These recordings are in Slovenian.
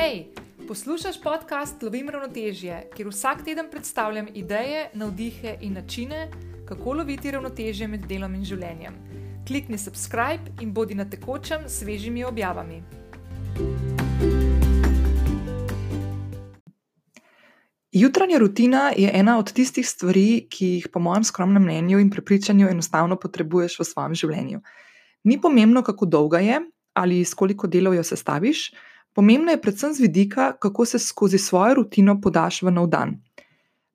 Hej, poslušaj podcast Lovim ravnotežje, kjer vsak teden predstavljam ideje, navdihe in načine, kako loviti ravnotežje med delom in življenjem. Klikni subscribe in bodi na tekočem s svežimi objavami. Jutranja rutina je ena od tistih stvari, ki jih, po mojem skromnem mnenju in prepričanju, enostavno potrebuješ v svojem življenju. Ni pomembno, kako dolga je ali s koliko delov jo sestaviš, Pomembno je predvsem z vidika, kako se skozi svojo rutino podaš v nov dan.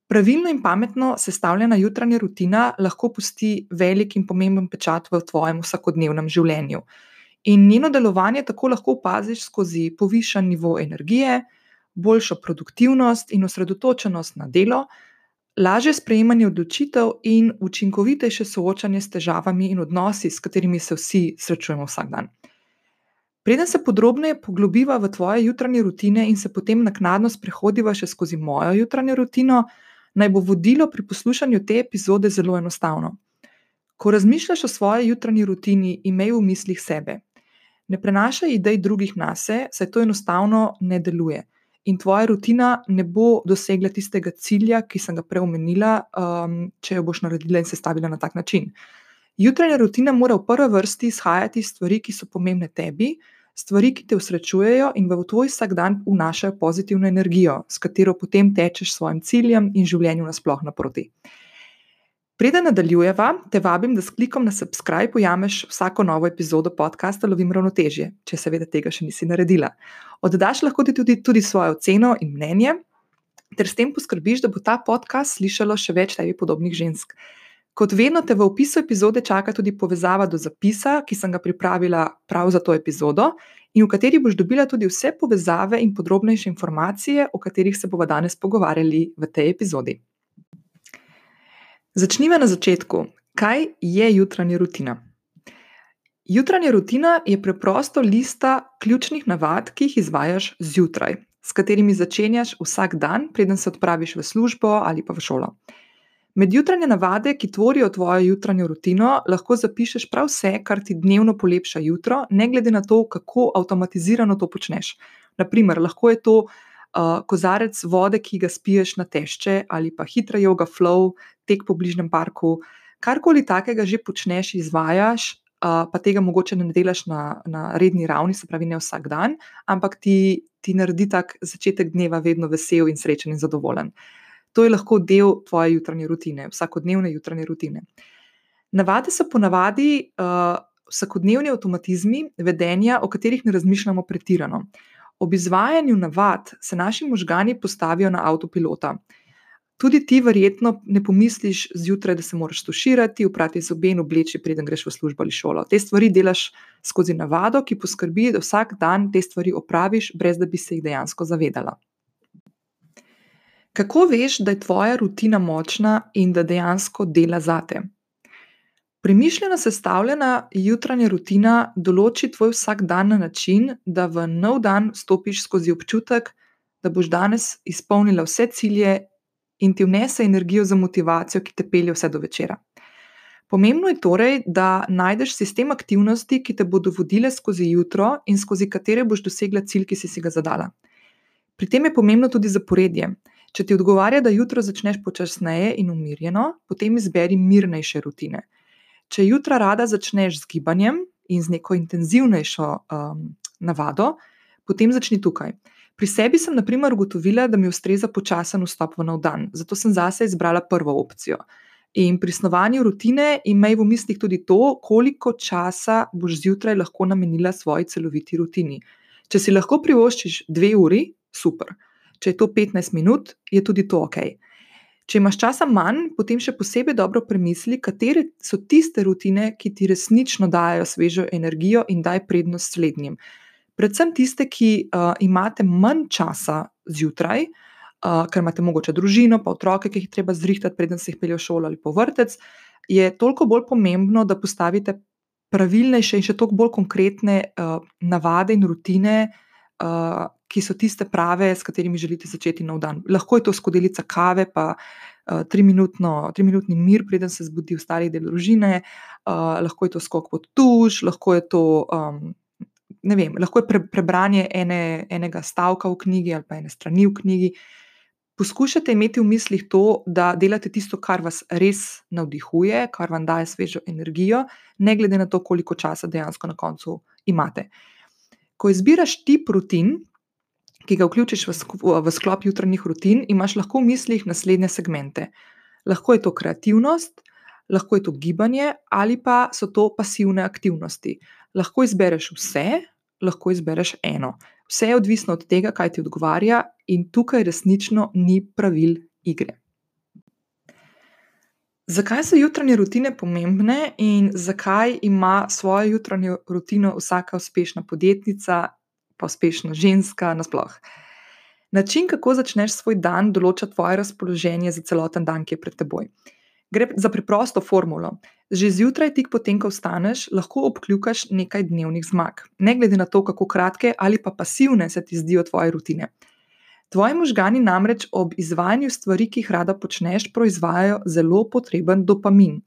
Pravilno in pametno sestavljena jutranja rutina lahko pusti velik in pomemben pečat v tvojem vsakodnevnem življenju. In njeno delovanje tako lahko opaziš skozi povišen nivo energije, boljšo produktivnost in osredotočenost na delo, lažje sprejemanje odločitev in učinkovitejše soočanje s težavami in odnosi, s katerimi se vsi srečujemo vsak dan. Preden se podrobneje poglobiva v tvoje jutranje rutine in se potem naknadno sprehodiva še skozi mojo jutranjo rutino, naj bo vodilo pri poslušanju te epizode zelo enostavno. Ko razmišljaš o svoji jutranji rutini, imej v mislih sebe. Ne prenašaj idej drugih na sebe, saj to enostavno ne deluje. In tvoja rutina ne bo dosegla tistega cilja, ki sem ga prej omenila, um, če jo boš naredila in sestavila na tak način. Jutranja rutina mora v prvi vrsti izhajati iz stvari, ki so pomembne tebi, stvari, ki te usrečujejo in v tvoj vsakdan vnašajo pozitivno energijo, s katero potem tečeš svojim ciljem in življenju nasploh naproti. Preden nadaljujeva, te vabim, da s klikom na subscribe pojameš vsako novo epizodo podcasta Lovim ravnotežje, če seveda tega še nisi naredila. Oddaš lahko tudi, tudi svojo oceno in mnenje, ter s tem poskrbiš, da bo ta podcast slišalo še več tebi podobnih žensk. Kot vedno te v opisu epizode čaka tudi povezava do zapisa, ki sem ga pripravila prav za to epizodo, in v kateri boš dobila tudi vse povezave in podrobnejše informacije, o katerih se bomo danes pogovarjali v tej epizodi. Začnimo na začetku. Kaj je jutranja rutina? Jutranja rutina je preprosto lista ključnih navad, ki jih izvajaš zjutraj, s katerimi začenjaš vsak dan, preden se odpraviš v službo ali pa v šolo. Med jutranje navade, ki tvorijo tvojo jutranjo rutino, lahko zapišeš prav vse, kar ti dnevno polepša jutro, ne glede na to, kako avtomatizirano to počneš. Naprimer, lahko je to uh, kozarec vode, ki ga spiješ na tešče, ali pa hitra yoga flow, tek po bližnjem parku. Karkoli takega že počneš, izvajaš, uh, pa tega mogoče ne delaš na, na redni ravni, se pravi, ne vsak dan, ampak ti, ti naredi tak začetek dneva vedno vesel in srečen in zadovoljen. To je lahko del tvoje jutranje rutine, vsakodnevne jutranje rutine. Navade so ponavadi uh, vsakodnevni avtomatizmi vedenja, o katerih ne razmišljamo pretirano. Ob izvajanju navad se naši možgani postavijo na avtopilota. Tudi ti, verjetno, ne pomisliš zjutraj, da se moraš tuširati, uprati zobe in obleči, preden greš v službo ali šolo. Te stvari delaš skozi navado, ki poskrbi, da vsak dan te stvari opraviš, brez da bi se jih dejansko zavedala. Kako veš, da je tvoja rutina močna in da dejansko dela zate? Premišljeno sestavljena jutranja rutina določi tvoj vsak dan na način, da v nov dan stopiš skozi občutek, da boš danes izpolnila vse cilje in ti vnese energijo za motivacijo, ki te pelje vse do večera. Pomembno je torej, da najdeš sistem aktivnosti, ki te bodo vodile skozi jutro in skozi katere boš dosegla cilj, ki si, si ga zadala. Pri tem je pomembno tudi zaporedje. Če ti odgovarja, da jutro začneš počasneje in umirjeno, potem izberi mirnejše rutine. Če jutra rada začneš z gibanjem in z neko intenzivnejšo um, navado, potem začni tukaj. Pri sebi sem, na primer, ugotovila, da mi ustreza počasen vstop v nov dan, zato sem zase izbrala prvo opcijo. In pri snovanju rutine imej v mislih tudi to, koliko časa boš zjutraj lahko namenila svoji celoviti rutini. Če si lahko privoščiš dve uri, super. Če je to 15 minut, je tudi to ok. Če imaš časa manj, potem še posebej dobro premisli, katere so tiste rutine, ki ti resnično dajo svežo energijo in daj prednost slednjim. Predvsem tiste, ki uh, imate manj časa zjutraj, uh, ker imate mogoče družino, pa otroke, ki jih treba zrihtati, preden se jih pelje v šolo ali po vrtec, je toliko bolj pomembno, da postavite pravilnejše in še toliko bolj konkretne uh, navade in rutine, uh, ki so tiste prave, s katerimi želite začeti nov dan. Lahko je to skodelica kave, pa uh, triminutni mir, preden se zbudi v starih del družine, uh, lahko je to skok pod tuš, lahko je to um, ne vem, lahko je pre, prebranje ene, enega stavka v knjigi ali pa ene strani v knjigi. Poskušajte imeti v mislih to, da delate tisto, kar vas res navdihuje, kar vam daje svežo energijo, ne glede na to, koliko časa dejansko na koncu imate. Ko izbiraš tip rutin, ki ga vključiš v, v sklop jutranjih rutin, imaš lahko v mislih naslednje segmente. Lahko je to kreativnost, lahko je to gibanje ali pa so to pasivne aktivnosti. Lahko izbereš vse, lahko izbereš eno. Vse je odvisno od tega, kaj ti odgovarja, in tukaj resnično ni pravil igre. Zakaj so jutranje rutine pomembne in zakaj ima svojo jutranjo rutino vsaka uspešna podjetnica, pa uspešna ženska nasploh? Način, kako začneš svoj dan, določa tvoje razpoloženje za celoten dan, ki je pred teboj. Gre za preprosto formulo. Že zjutraj, tik potem, ko vstaneš, lahko obkljukaš nekaj dnevnih zmag, ne glede na to, kako kratke ali pa pasivne se ti zdijo tvoje rutine. Tvoji možgani namreč ob izvajanju stvari, ki jih rada počneš, proizvajajo zelo potreben dopamin.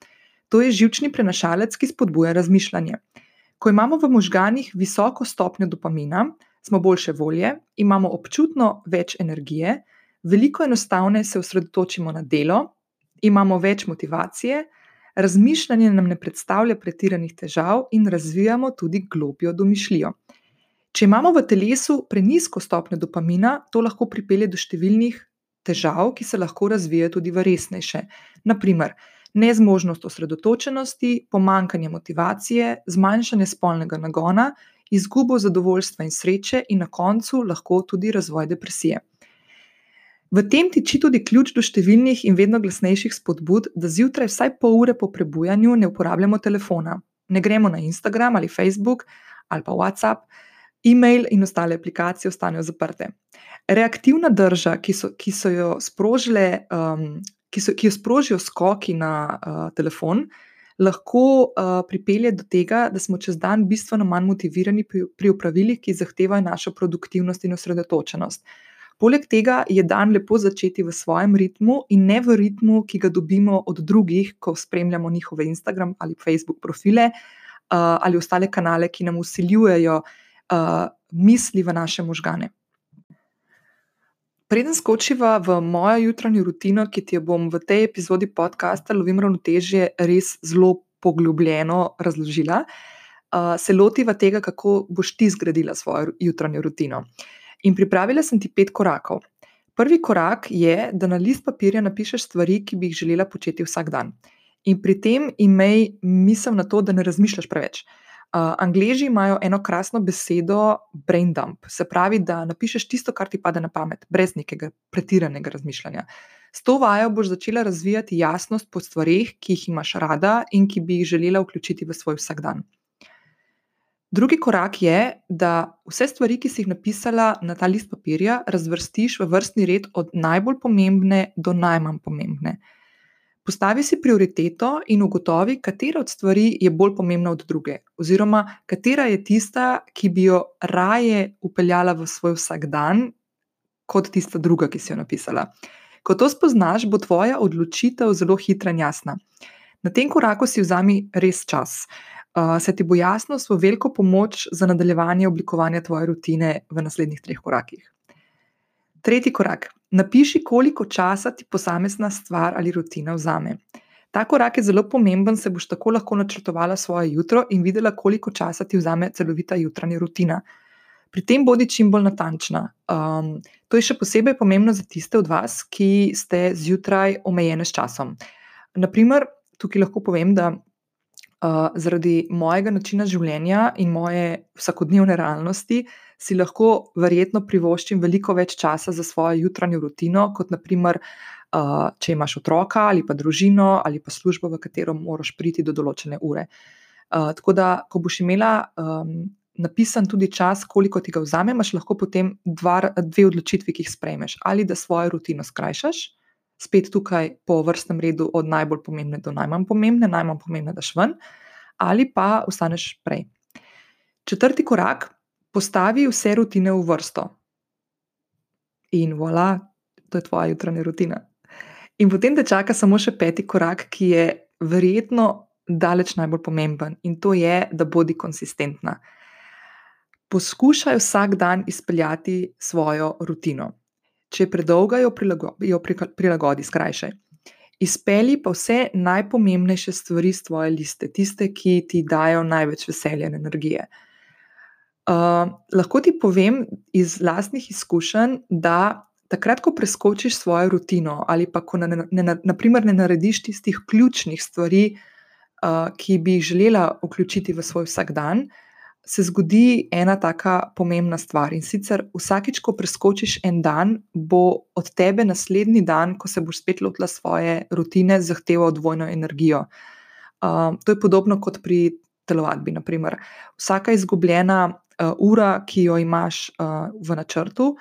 To je živčni prenašalec, ki spodbuja razmišljanje. Ko imamo v možganih visoko stopnjo dopamina, smo boljše volje, imamo občutno več energije, veliko enostavneje se osredotočimo na delo, imamo več motivacije, razmišljanje nam ne predstavlja pretiranih težav in razvijamo tudi globjo domišljijo. Če imamo v telesu prenisko stopnjo dopamina, to lahko pripelje do številnih težav, ki se lahko razvijajo tudi v resnejše. Naprimer, nezmožnost osredotočenosti, pomankanje motivacije, zmanjšanje spolnega nagona, izgubo zadovoljstva in sreče, in na koncu lahko tudi razvoj depresije. V tem tiči tudi ključ do številnih in vedno glasnejših spodbud, da zjutraj vsaj pol ure po prebujanju ne uporabljamo telefona, ne gremo na Instagram ali Facebook ali pa WhatsApp, e-mail in ostale aplikacije ostanejo zaprte. Reaktivna drža, ki so, ki so jo sprožile, um, ki, so, ki jo sprožijo skoki na uh, telefon, lahko uh, pripelje do tega, da smo čez dan bistveno manj motivirani pri, pri upravilih, ki zahtevajo našo produktivnost in osredotočenost. Poleg tega je dan lepo začeti v svojem ritmu in ne v ritmu, ki ga dobimo od drugih, ko spremljamo njihove Instagram ali Facebook profile uh, ali ostale kanale, ki nam usiljujejo uh, misli v naše možgane. Preden skočiva v mojo jutranjo rutino, ki ti jo bom v tej epizodi podcasta Lovim ravnotežje res zelo poglobljeno razložila, uh, se lotiva tega, kako boš ti zgradila svojo jutranjo rutino. In pripravila sem ti pet korakov. Prvi korak je, da na list papirja napišeš stvari, ki bi jih želela početi vsak dan. In pri tem imej misel na to, da ne razmišljaš preveč. Uh, Angleži imajo eno krasno besedo brain dump, se pravi, da napišeš tisto, kar ti pade na pamet, brez nekega pretiranega razmišljanja. S to vajo boš začela razvijati jasnost po stvarih, ki jih imaš rada in ki bi jih želela vključiti v svoj vsakdan. Drugi korak je, da vse stvari, ki si jih napisala na ta list papirja, razvrstiš v vrstni red od najbolj pomembne do najmanj pomembne. Postavi si prioriteto in ugotovi, katera od stvari je bolj pomembna od druge, oziroma katera je tista, ki bi jo raje upeljala v svoj vsakdan, kot tista druga, ki si jo napisala. Ko to spoznaš, bo tvoja odločitev zelo hitra in jasna. Na tem koraku si vzami res čas se ti bo jasnost v veliko pomoč za nadaljevanje oblikovanja tvoje rutine v naslednjih treh korakih. Tretji korak. Napiši, koliko časa ti posamezna stvar ali rutina vzame. Ta korak je zelo pomemben, se boš tako lahko načrtovala svoje jutro in videla, koliko časa ti vzame celovita jutranja rutina. Pri tem bodi čim bolj natančna. Um, to je še posebej pomembno za tiste od vas, ki ste zjutraj omejene s časom. Naprimer, tukaj lahko povem, da Uh, zaradi mojega načina življenja in moje vsakodnevne realnosti si lahko verjetno privoščim veliko več časa za svojo jutranjo rutino, kot naprimer, uh, če imaš otroka ali pa družino ali pa službo, v katero moraš priti do določene ure. Uh, tako da, ko boš imela um, napisan tudi čas, koliko ti ga vzame, imaš lahko potem dva, dve odločitvi, ki jih sprejmeš. Ali da svojo rutino skrajšaš, spet tukaj po vrstnem redu, od najbolj pomembne do najmanj pomembne, najmanj pomembne, daš ven, ali pa ostaneš prej. Četrti korak, postavi vse rutine v vrsto. In voilà, to je tvoja jutranja rutina. In potem te čaka samo še peti korak, ki je verjetno daleč najbolj pomemben, in to je, da bodi konsistentna. Poskušaj vsak dan izpeljati svojo rutino. Če je predolga, jo, prilago, jo prilagodi, skrajšaj. Izpeli pa vse najpomembnejše stvari z tvoje liste, tiste, ki ti dajo največ veselja in energije. Uh, lahko ti povem iz lastnih izkušenj, da takrat, ko preskočiš svojo rutino ali pa ko ne, ne, naprimer, ne narediš tistih ključnih stvari, uh, ki bi jih želela vključiti v svoj vsakdan, uh, se zgodi ena taka pomembna stvar. In sicer vsakič, ko preskočiš en dan, bo od tebe naslednji dan, ko se boš spet lotila svoje rutine, zahteval dvojno energijo. Uh, to je podobno kot pri telovadbi. Naprimer. Vsaka izgubljena uh, ura, ki jo imaš uh, v načrtu,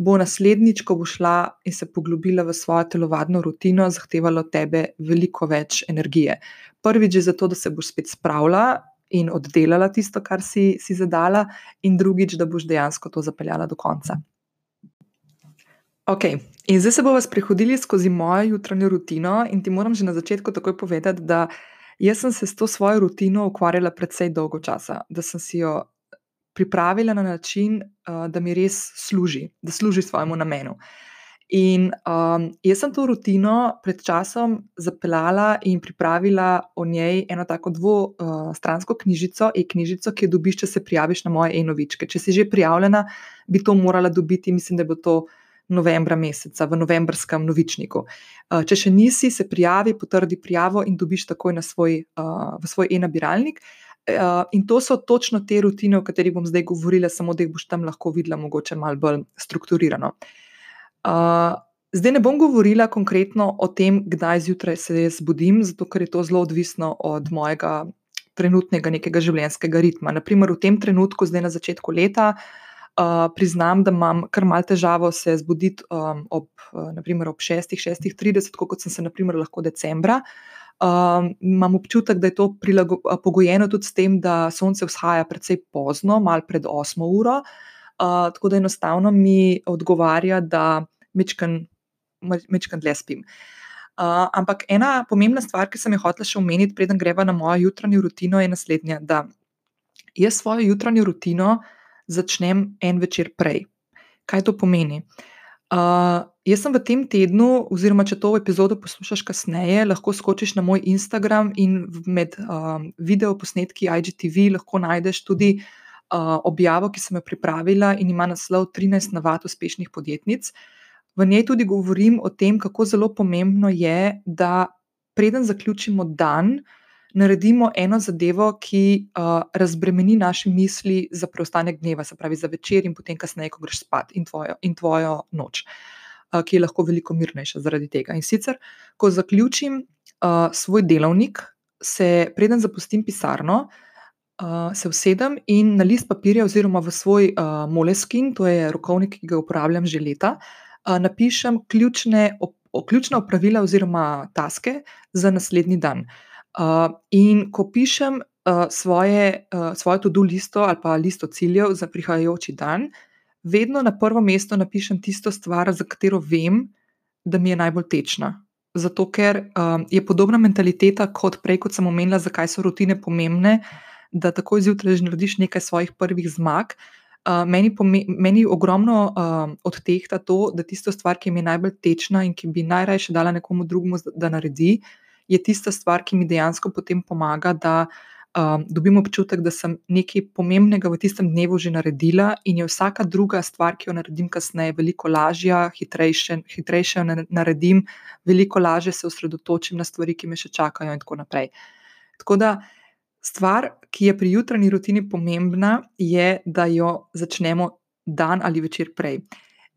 bo naslednjič, ko bo šla in se poglobila v svojo telovadno rutino, zahtevalo od tebe veliko več energije. Prvič je zato, da se boš spet spravila in oddelala tisto, kar si, si zadala, in drugič, da boš dejansko to zapeljala do konca. Ok, in zdaj se bomo sprehodili skozi mojo jutranjo rutino, in ti moram že na začetku takoj povedati, da jaz sem se s to svojo rutino ukvarjala predvsej dolgo časa, da sem si jo pripravila na način, da mi res služi, da služi svojemu namenu. In um, jaz sem to rutino pred časom zapeljala in pripravila o njej eno tako dvostransko uh, knjižico, e-knjižico, ki jo dobiš, če se prijaviš na moje e-novičke. Če si že prijavljena, bi to morala dobiti, mislim, da bo to novembra meseca v novembrskem novičniku. Uh, če še nisi, se prijavi, potrdi prijavo in dobiš takoj svoj, uh, v svoj e-nabiralnik. Uh, in to so točno te rutine, o katerih bom zdaj govorila, samo da jih boš tam lahko videla, mogoče malo bolj strukturirano. Uh, zdaj ne bom govorila konkretno o tem, kdaj zjutraj se jaz zbudim, zato ker je to zelo odvisno od mojega trenutnega nekega življenjskega ritma. Naprimer, v tem trenutku, zdaj na začetku leta, uh, priznam, da imam kar mal težavo se zbuditi um, ob, uh, naprimer, ob 6, 6:30, kot sem se naprimer, lahko decembra. Um, imam občutek, da je to pogojeno tudi s tem, da sonce vzhaja precej pozno, malo pred 8 uro. Uh, tako da enostavno mi odgovarja, da mečkam dlje spim. Uh, ampak ena pomembna stvar, ki sem jo hotela še omeniti, preden greva na mojo jutranjo rutino, je naslednja. Da jaz svojo jutranjo rutino začnem en večer prej. Kaj to pomeni? Uh, jaz sem v tem tednu, oziroma če to epizodo poslušaš kasneje, lahko skočiš na moj Instagram in med uh, video posnetki IGTV lahko najdeš tudi uh, objavo, ki sem jo pripravila in ima naslov 13 navad uspešnih podjetnic. V njej tudi govorim o tem, kako zelo pomembno je, da preden zaključimo dan, naredimo eno zadevo, ki uh, razbremeni naše misli za preostanek dneva, se pravi za večer in potem kasneje, ko greš spat in tvojo, in tvojo noč, uh, ki je lahko veliko mirnejša zaradi tega. In sicer, ko zaključim uh, svoj delovnik, se preden zapustim pisarno, uh, uh, se usedem in na list papirja, oziroma v svoj uh, moleskin, to je rokovnik, ki ga uporabljam že leta, uh, napišem ključne, op, ključna opravila oziroma taske za naslednji dan. Uh, in ko pišem uh, svoje, uh, svojo to-do listo ali pa listo ciljev za prihajajoči dan, vedno na prvo mesto napišem tisto stvar, za katero vem, da mi je najbolj tečna. Zato, ker um, je podobna mentaliteta kot prej, kot sem omenila, zakaj so rutine pomembne. Uh, da takoj zjutraj že narediš nekaj svojih prvih zmag. Uh, meni, meni ogromno uh, odtehta to, da tisto stvar, ki mi je najbolj tečna in ki bi najraje dala nekomu drugemu, da naredi, je tista stvar, ki mi dejansko potem pomaga, da um, dobim občutek, da sem nekaj pomembnega v tistem dnevu že naredila in je vsaka druga stvar, ki jo naredim kasneje, veliko lažja, hitrejše, hitrejše jo naredim, veliko lažje se osredotočim na stvari, ki me še čakajo, in tako naprej. Tako da. Stvar, ki je pri jutranji rutini pomembna, je, da jo začnemo dan ali večer prej.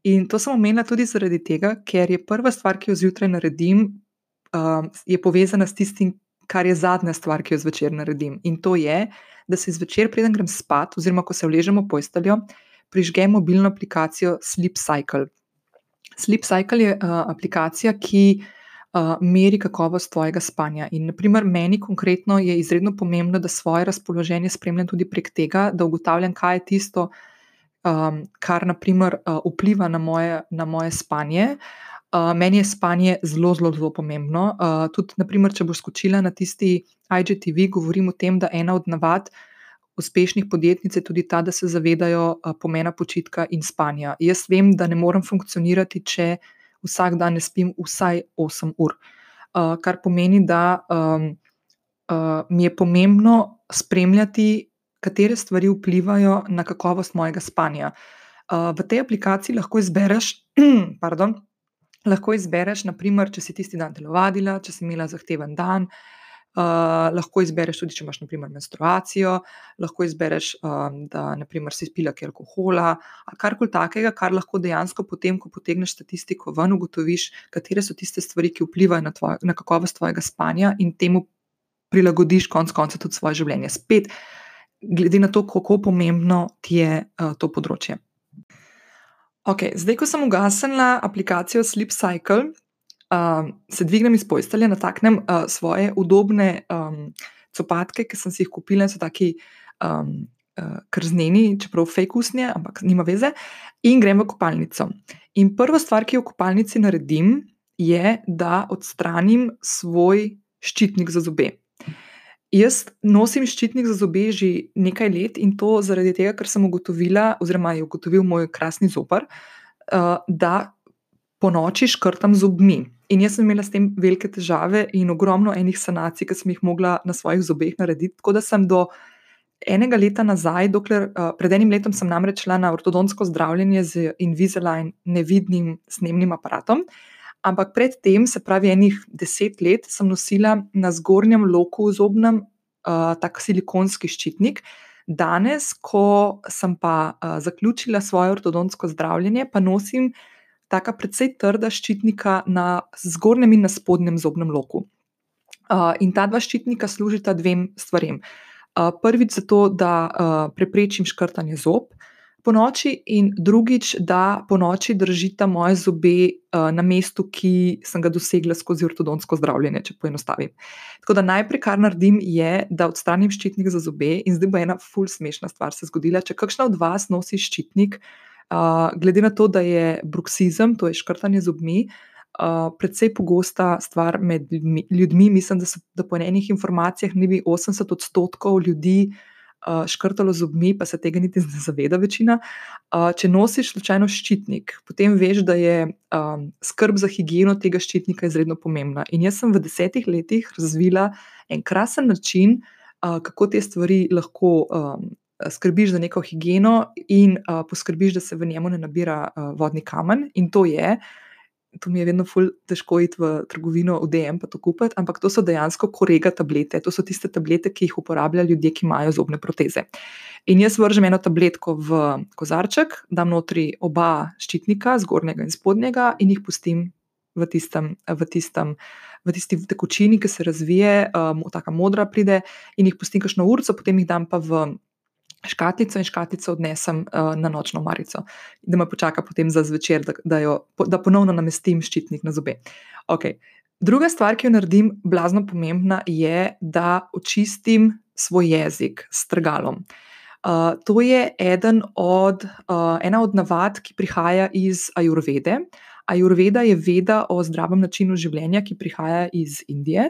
In to sem omenila tudi zaradi tega, ker je prva stvar, ki jo zjutraj naredim, uh, je povezana s tistim, kar je zadnja stvar, ki jo zvečer naredim. In to je, da se zvečer, preden grem spat, oziroma ko se vležemo v posteljo, prižgem mobilno aplikacijo Sleep Cycle. Sleep Cycle je uh, aplikacija, ki uh, meri kakovost tvojega spanja. In, naprimer, meni konkretno je izredno pomembno, da svoje razpoloženje spremljam tudi prek tega, da ugotavljam, kaj je tisto, um, kar naprimer, uh, vpliva na moje, na moje spanje. Uh, meni je spanje zelo, zelo, zelo pomembno. Uh, tudi, naprimer, če boš skočila na tisti IGTV, govorim o tem, da ena od navad uspešnih podjetnic je tudi ta, da se zavedajo uh, pomena počitka in spanja. Jaz vem, da ne morem funkcionirati, če vsak dan ne spim vsaj 8 ur, uh, kar pomeni, da um, uh, mi je pomembno spremljati, katere stvari vplivajo na kakovost mojega spanja. Uh, v tej aplikaciji lahko izbereš, pardon, lahko izbereš, naprimer, če si tisti dan telovadila, če si imela zahteven dan. Uh, lahko izbereš tudi, če imaš naprimer, menstruacijo, lahko izbereš, um, da naprimer, si spila kaj alkohola ali karkoli takega, kar lahko dejansko potem, ko potegneš statistiko ven, ugotoviš, katere so tiste stvari, ki vplivajo na, tvoj, na kakovost tvojega spanja in temu prilagodiš konec konca tudi svoje življenje. Spet, glede na to, kako pomembno ti je uh, to področje. Okay, zdaj, ko sem ugasnila aplikacijo Sleep Cycle, uh, se dvignem iz postelje, nataknem uh, svoje udobne um, copatke, ki sem si jih kupila, so taki um, uh, krzneni, čeprav fake usnje, ampak nima veze, in grem v kopalnico. In prva stvar, ki jo v kopalnici naredim, je, da odstranim svoj ščitnik za zobe. Jaz nosim ščitnik za zobe že nekaj let in to zaradi tega, ker sem ugotovila, oziroma je ugotovil moj krasni zopr, uh, da po noči škrtam zobmi. In jaz sem imela s tem velike težave in ogromno enih sanacij, ki sem jih mogla na svojih zobeh narediti. Tako da sem do enega leta nazaj, dokler, uh, pred enim letom sem namreč šla na ortodontsko zdravljenje z Invisalign nevidnim snemnim aparatom. Ampak predtem, se pravi, enih deset let, sem nosila na zgornjem loku zobnem uh, tak silikonski ščitnik. Danes, ko sem pa uh, zaključila svoje ortodontsko zdravljenje, pa nosim tako precej trda ščitnika na zgornjem in na spodnjem zobnem loku. Uh, in ta dva ščitnika služita dvem stvarem. Uh, prvič, zato, da uh, preprečim škrtanje zob, po noči, in drugič, da po noči držita moje zobe uh, na mestu, ki sem ga dosegla skozi ortodontsko zdravljenje, če poenostavim. Tako da najprej, kar naredim, je, da odstranim ščitnik za zobe, in zdaj bo ena ful smešna stvar se zgodila. Če kakšna od vas nosi ščitnik, uh, glede na to, da je bruksizem, to je škrtanje zobmi. Uh, predvsej pogosta stvar med ljudmi. Mislim, da, so, da po enih informacijah ni bi 80 odstotkov ljudi uh, uh, škrtalo zobmi, pa se tega niti ne zaveda večina. Uh, če nosiš slučajno ščitnik, potem veš, da je um, skrb za higieno tega ščitnika izredno pomembna. In jaz sem v desetih letih razvila en krasen način, uh, kako te stvari lahko. Um, Skrbiš za neko higieno, in uh, poskrbiš, da se v njemu ne nabira uh, vodni kamen, in to je, to mi je vedno ful težko iti v trgovino, v DM, pa to kupiti, ampak to so dejansko korega tablete. To so tiste tablete, ki jih uporabljajo ljudje, ki imajo zobne proteze. In jaz vržem eno tabletko v kozarček, dam notri oba ščitnika, zgornjega in spodnjega, in jih pustim v tistem. V tistem V tisti tekočini, ki se razvije, um, tako modra pride, in jih pustim kakšno uro, potem jih dam pa v škatlico in škatlico odnesem uh, na nočno marico, da me počaka potem za zvečer, da, da, jo, da ponovno namestim ščitnik na zobe. Okay. Druga stvar, ki jo naredim, blazno pomembna, je, da očistim svoj jezik s trgalom. Uh, to je od, uh, ena od navad, ki prihaja iz Ajurvede. Ajurveda je veda o zdravem načinu življenja, ki prihaja iz Indije.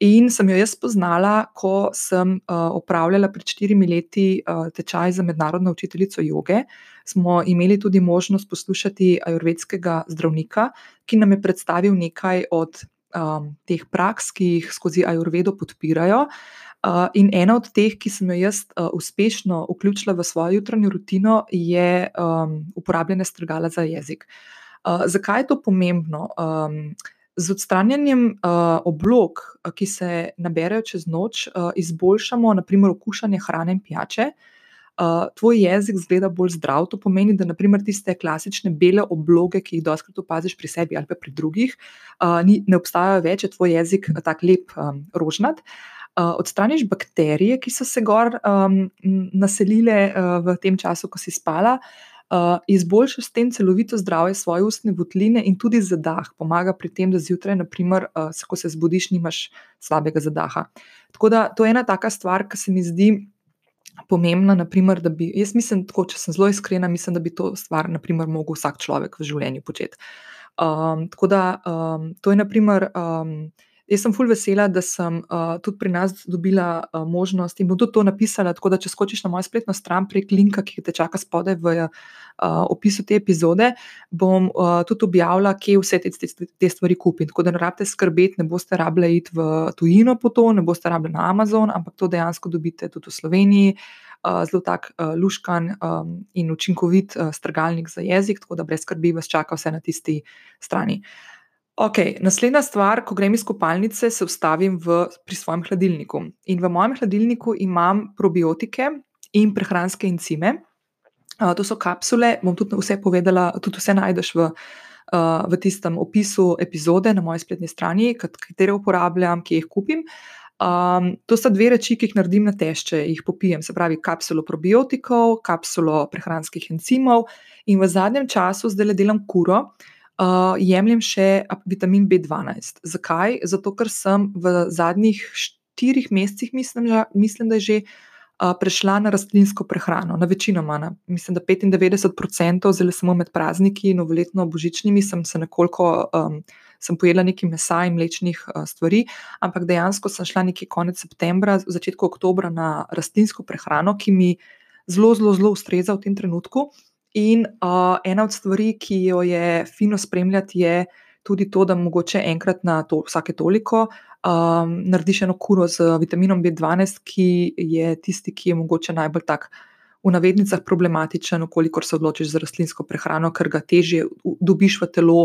In sem jo jaz spoznala, ko sem uh, opravljala pred štirimi leti uh, tečaj za mednarodno učiteljico joge. Smo imeli tudi možnost poslušati ajurvedskega zdravnika, ki nam je predstavil nekaj od um, teh praks, ki jih skozi ajurvedo podpirajo. Uh, in ena od teh, ki sem jo jaz uh, uspešno vključila v svojo jutranjo rutino, je um, uporabljanje strgala za jezik. Uh, zakaj je to pomembno? Um, Z odstranjanjem uh, oblog, ki se naberajo čez noč, uh, izboljšamo, naprimer, okušanje hrane in pijače. Uh, tvoj jezik zgleda bolj zdrav. To pomeni, da naprimer, tiste klasične bele obloge, ki jih doskrat opaziš pri sebi ali pa pri drugih, uh, ni, ne obstajajo več, je tvoj jezik tako lep, um, rožnat. Uh, odstraniš bakterije, ki so se gor um, naselile uh, v tem času, ko si spala, uh, uh, izboljša s tem celovito zdravje svoje ustne votline in tudi zadah, pomaga pri tem, da zjutraj, naprimer, uh, ko se zbudiš, nimaš slabega zadaha. Tako da to je ena taka stvar, ki se mi zdi. Pomembna, naprimer, da bi, jaz mislim, tako, če sem zelo iskrena, mislim, da bi to stvar, naprimer, mogel vsak človek v življenju početi. Um, tako da um, to je, naprimer, um, jaz sem fulj vesela, da sem uh, tudi pri nas dobila uh, možnost in bom tudi to napisala. Tako da, če skočiš na mojo spletno stran prek linka, ki te čaka spodaj v uh, opisu te epizode, bom uh, tudi objavila, kje vse te, te, te stvari kupim. Tako da ne rabite skrbeti, ne boste rabili iti v tujino po to, ne boste rabili na Amazon, ampak to dejansko dobite tudi v Sloveniji. Uh, zelo tak uh, luškan um, in učinkovit uh, strgalnik za jezik, tako da brez skrbi vas čaka vse na tisti strani. Uh, Ok, naslednja stvar, ko grem iz kopalnice, se ustavim v, pri svojem hladilniku. In v mojem hladilniku imam probiotike in prehranske encime. Uh, to so kapsule, bom tudi vse povedala, tudi vse najdeš v, uh, v tistem opisu epizode na moji spletni strani, katere uporabljam, ki jih kupim. Um, to sta dve reči, ki jih naredim na tešče, jih popijem, se pravi, kapsulo probiotikov, kapsulo prehranskih encimov, in v zadnjem času zdaj le delam kuro, uh, jemljem še vitamin B12. Zakaj? Zato, ker sem v zadnjih štirih mesecih, mislim, že, mislim da je že uh, prešla na rastlinsko prehrano, na večino manj. Mislim, da 95%, zelo samo med prazniki, novoletno božičnimi, sem se nekoliko. Um, Sem pojedla nekaj mesa in mlečnih uh, stvari, ampak dejansko sem šla nekje konec septembra, v začetku oktobra na rastlinsko prehrano, ki mi zelo, zelo, zelo ustreza v tem trenutku. In uh, ena od stvari, ki jo je fino spremljati, je tudi to, da mogoče enkrat na to, vsake toliko um, narediš eno kuro z vitaminom B12, ki je tisti, ki je mogoče najbolj tak v navednicah problematičen, kolikor se odločiš za rastlinsko prehrano, ker ga težje dobiš v telo,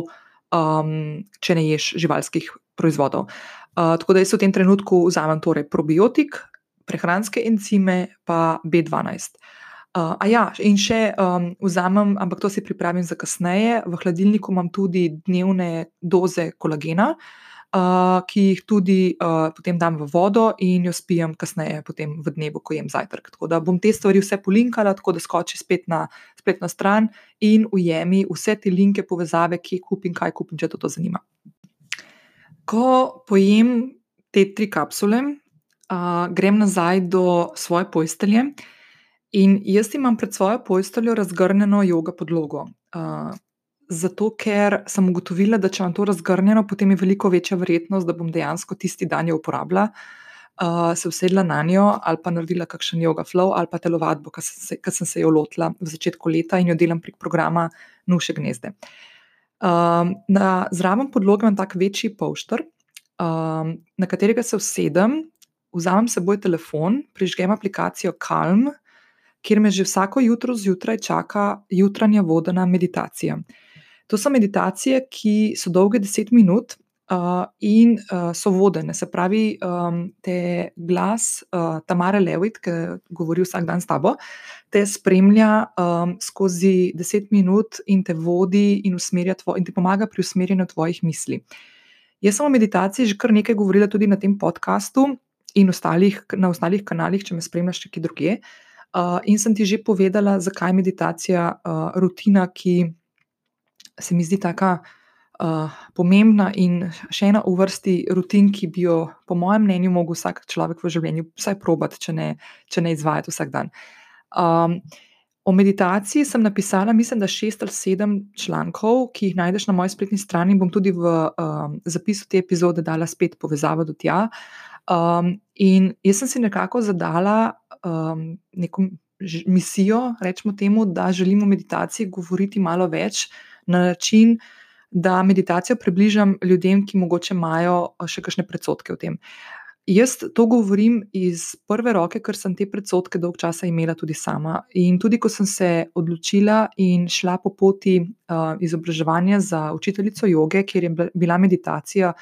um, če ne ješ živalskih proizvodov. Uh, tako da jaz v tem trenutku vzamem torej probiotik, prehranske encime, pa B12. Uh, a ja, in še um, vzamem, ampak to si pripravim za kasneje. V hladilniku imam tudi dnevne doze kolagena, uh, ki jih tudi uh, potem dam v vodo in jo spijem kasneje, potem v dnevu, ko jem zajtrk. Tako da bom te stvari vse polinkala, tako da skoči spet na spletno stran in ujemi vse te linke, povezave, ki kupim, kaj kupim, če to, to zanima. Ko pojem te tri kapsule, uh, grem nazaj do svoje postelje. In jaz imam pred svojo posteljo razgrnjeno jogo podlogo. Uh, zato, ker sem ugotovila, da če imam to razgrnjeno, potem je veliko večja verjetnost, da bom dejansko tisti dan jo uporabila, uh, se usedla na njo ali pa naredila kakšen yoga flow ali pa telovadbo, ki sem, sem se jo lotila v začetku leta in jo delam prek programa Nuše gnezde. Um, na zraven podloge imam tak večji pošter, um, na katerega se usedem, vzamem seboj telefon, prižgem aplikacijo Calm kjer me že vsako jutro zjutraj čaka jutranja vodena meditacija. To so meditacije, ki so dolge 10 minut uh, in uh, so vodene. Se pravi, um, te glas uh, Tamare Levit, ki govori vsak dan s tabo, te spremlja um, skozi 10 minut in te vodi in, tvo, in ti pomaga pri usmerjanju tvojih misli. Jaz sem o meditaciji že kar nekaj govorila tudi na tem podkastu in ostalih, na ostalih kanalih, če me spremljaš, če kje drugje. Uh, Uh, in sem ti že povedala, zakaj je meditacija uh, rutina, ki se mi zdi tako uh, pomembna in še ena v vrsti rutin, ki bi jo, po mojem mnenju, lahko vsak človek v življenju vsaj probat, če ne, če ne izvajati vsak dan. Um, o meditaciji sem napisala, mislim, da šest ali sedem člankov, ki jih najdeš na moji spletni strani. Bom tudi v um, zapisu te epizode dala spet povezavo do tja. Um, in jaz sem si nekako zadala um, neko misijo, rečemo temu, da želimo o meditaciji govoriti malo več na način, da meditacijo približam ljudem, ki mogoče imajo še kakšne predsotke o tem. Jaz to govorim iz prve roke, ker sem te predsotke dolg časa imela tudi sama. In tudi, ko sem se odločila in šla po poti uh, izobraževanja za učiteljico joge, kjer je bila meditacija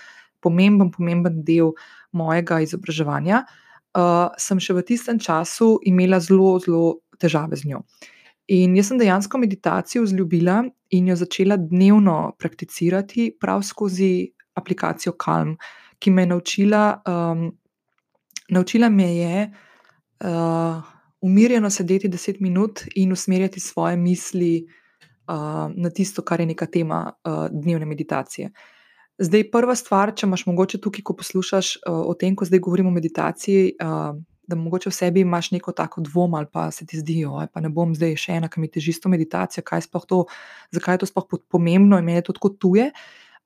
pomemben, pomemben del mojega izobraževanja, uh, sem še v tistem času imela zelo, zelo težave z njo. In jaz sem dejansko meditacijo vzljubila in jo začela dnevno prakticirati prav skozi aplikacijo Calm, ki me je naučila, um, naučila me je uh, umirjeno sedeti 10 minut in usmerjati svoje misli uh, na tisto, kar je neka tema uh, dnevne meditacije. Uh, Zdaj, prva stvar, če imaš mogoče tukaj, ko poslušaš uh, o tem, ko zdaj govorimo o meditaciji, uh, da mogoče v sebi imaš neko tako dvom ali pa se ti zdi, da ne bom zdaj še ena, ki mi teži to meditacijo, kaj je to, zakaj je to sploh pomembno in meni je to tako tuje.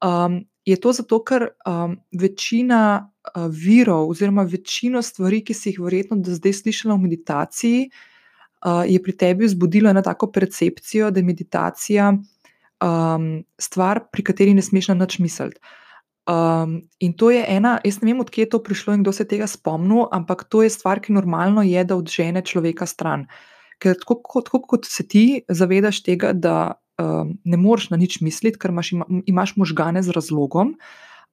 Um, je to zato, ker um, večina uh, virov, oziroma večino stvari, ki si jih verjetno do zdaj slišala v meditaciji, uh, je pri tebi vzbudilo eno tako percepcijo, da je meditacija um, stvar, pri kateri ne smeš na nič misliti. Um, in to je ena, jaz ne vem, odkje je to prišlo in kdo se tega spomnil, ampak to je stvar, ki normalno je, da odžene človeka stran. Ker tako kot, kot, kot se ti zavedaš tega, da um, ne moreš na nič misliti, ker imaš, imaš možgane z razlogom.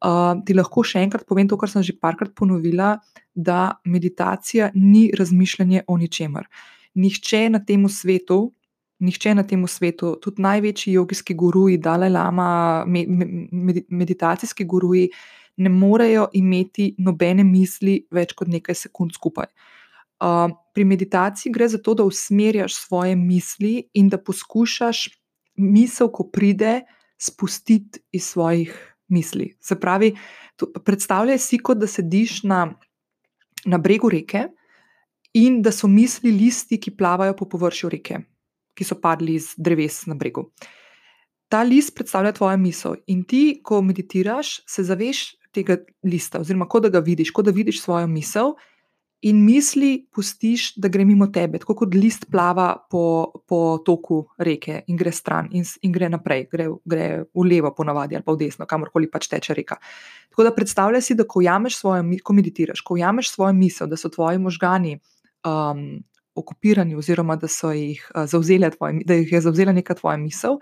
Uh, ti lahko še enkrat povem to, kar sem že parkrat ponovila, da meditacija ni razmišljanje o ničemer. Nihče na tem svetu, nihče na tem svetu, tudi največji jogijski guruji, Dalai Lama, me, me, meditacijski guruji, ne morejo imeti nobene misli več kot nekaj sekund skupaj. Uh, pri meditaciji gre za to, da usmerjaš svoje misli in da poskušaš misel, ko pride, spustiti iz svojih misli. Se pravi, predstavljaj si, kot da sediš na, na bregu reke in da so misli listi, ki plavajo po površju reke, ki so padli iz dreves na bregu. Ta list predstavlja tvojo misel in ti, ko meditiraš, se zaveš tega lista, oziroma kot da ga vidiš, kot da vidiš svojo misel in misli pustiš, da gre mimo tebe, tako kot list plava po, po toku reke in gre stran in, in gre naprej, gre, gre v levo, ponavadi ali pa v desno, kamorkoli pač teče reka. Tako da predstavljaj si, da ko svojo, ko meditiraš, ko jameš svojo misel, da so tvoji možgani. Um, Okupirani, oziroma da, jih, uh, tvoje, da jih je zauzela neka tvoja misel,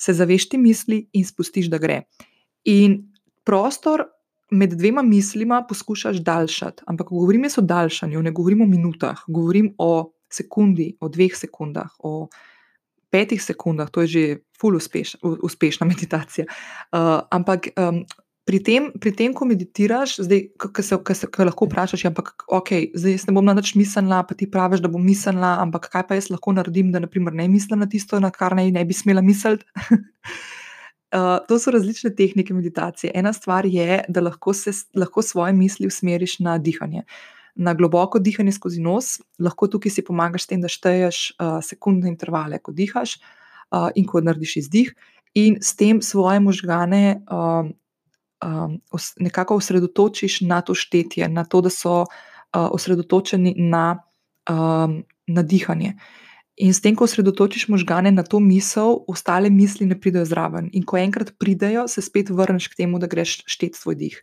se zaveš ti misli in spustiš, da gre. In prostor med dvema mislima poskušaš daljšati. Ampak, govorim o daljšanju, ne govorim o minutah, govorim o sekundi, o dveh sekundah, o petih sekundah, to je že ful uspeš, uspešna meditacija. Uh, ampak um, pri, tem, pri tem, ko meditiraš, zdaj, ki se, se lahko vprašaš, ja, ampak ok, zdaj ne bom na nič mislila, pa ti praviš, da bom mislila, ampak kaj pa jaz lahko naredim, da naprimer, ne mislim na tisto, na kar naj ne bi smela misliti. Uh, to so različne tehnike meditacije. Ena stvar je, da lahko, se, lahko svoje misli usmeriš na dihanje, na globoko dihanje skozi nos, lahko tukaj si pomagaš s tem, da šteješ uh, sekundne intervale, ko dihaš uh, in ko narediš izdih, in s tem svoje možgane uh, um, nekako osredotočiš na to štetje, na to, da so uh, osredotočeni na, um, na dihanje. In s tem, ko osredotočiš možgane na to misel, ostale misli ne pridejo zraven. In ko enkrat pridejo, se spet vrneš k temu, da greš štet svoj dih.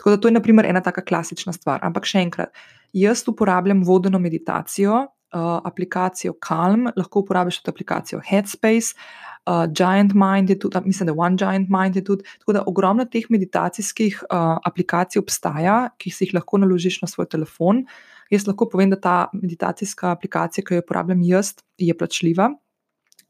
Tako da to je, na primer, ena taka klasična stvar. Ampak še enkrat, jaz uporabljam vodeno meditacijo, uh, aplikacijo Calm, lahko uporabiš tudi aplikacijo Headspace. Uh, Giant Mind je tudi, mislim, da One Giant Mind je tudi. Tako da ogromno teh meditacijskih uh, aplikacij obstaja, ki si jih lahko naložiš na svoj telefon. Jaz lahko povem, da ta meditacijska aplikacija, ki jo uporabljam jaz, je plačljiva.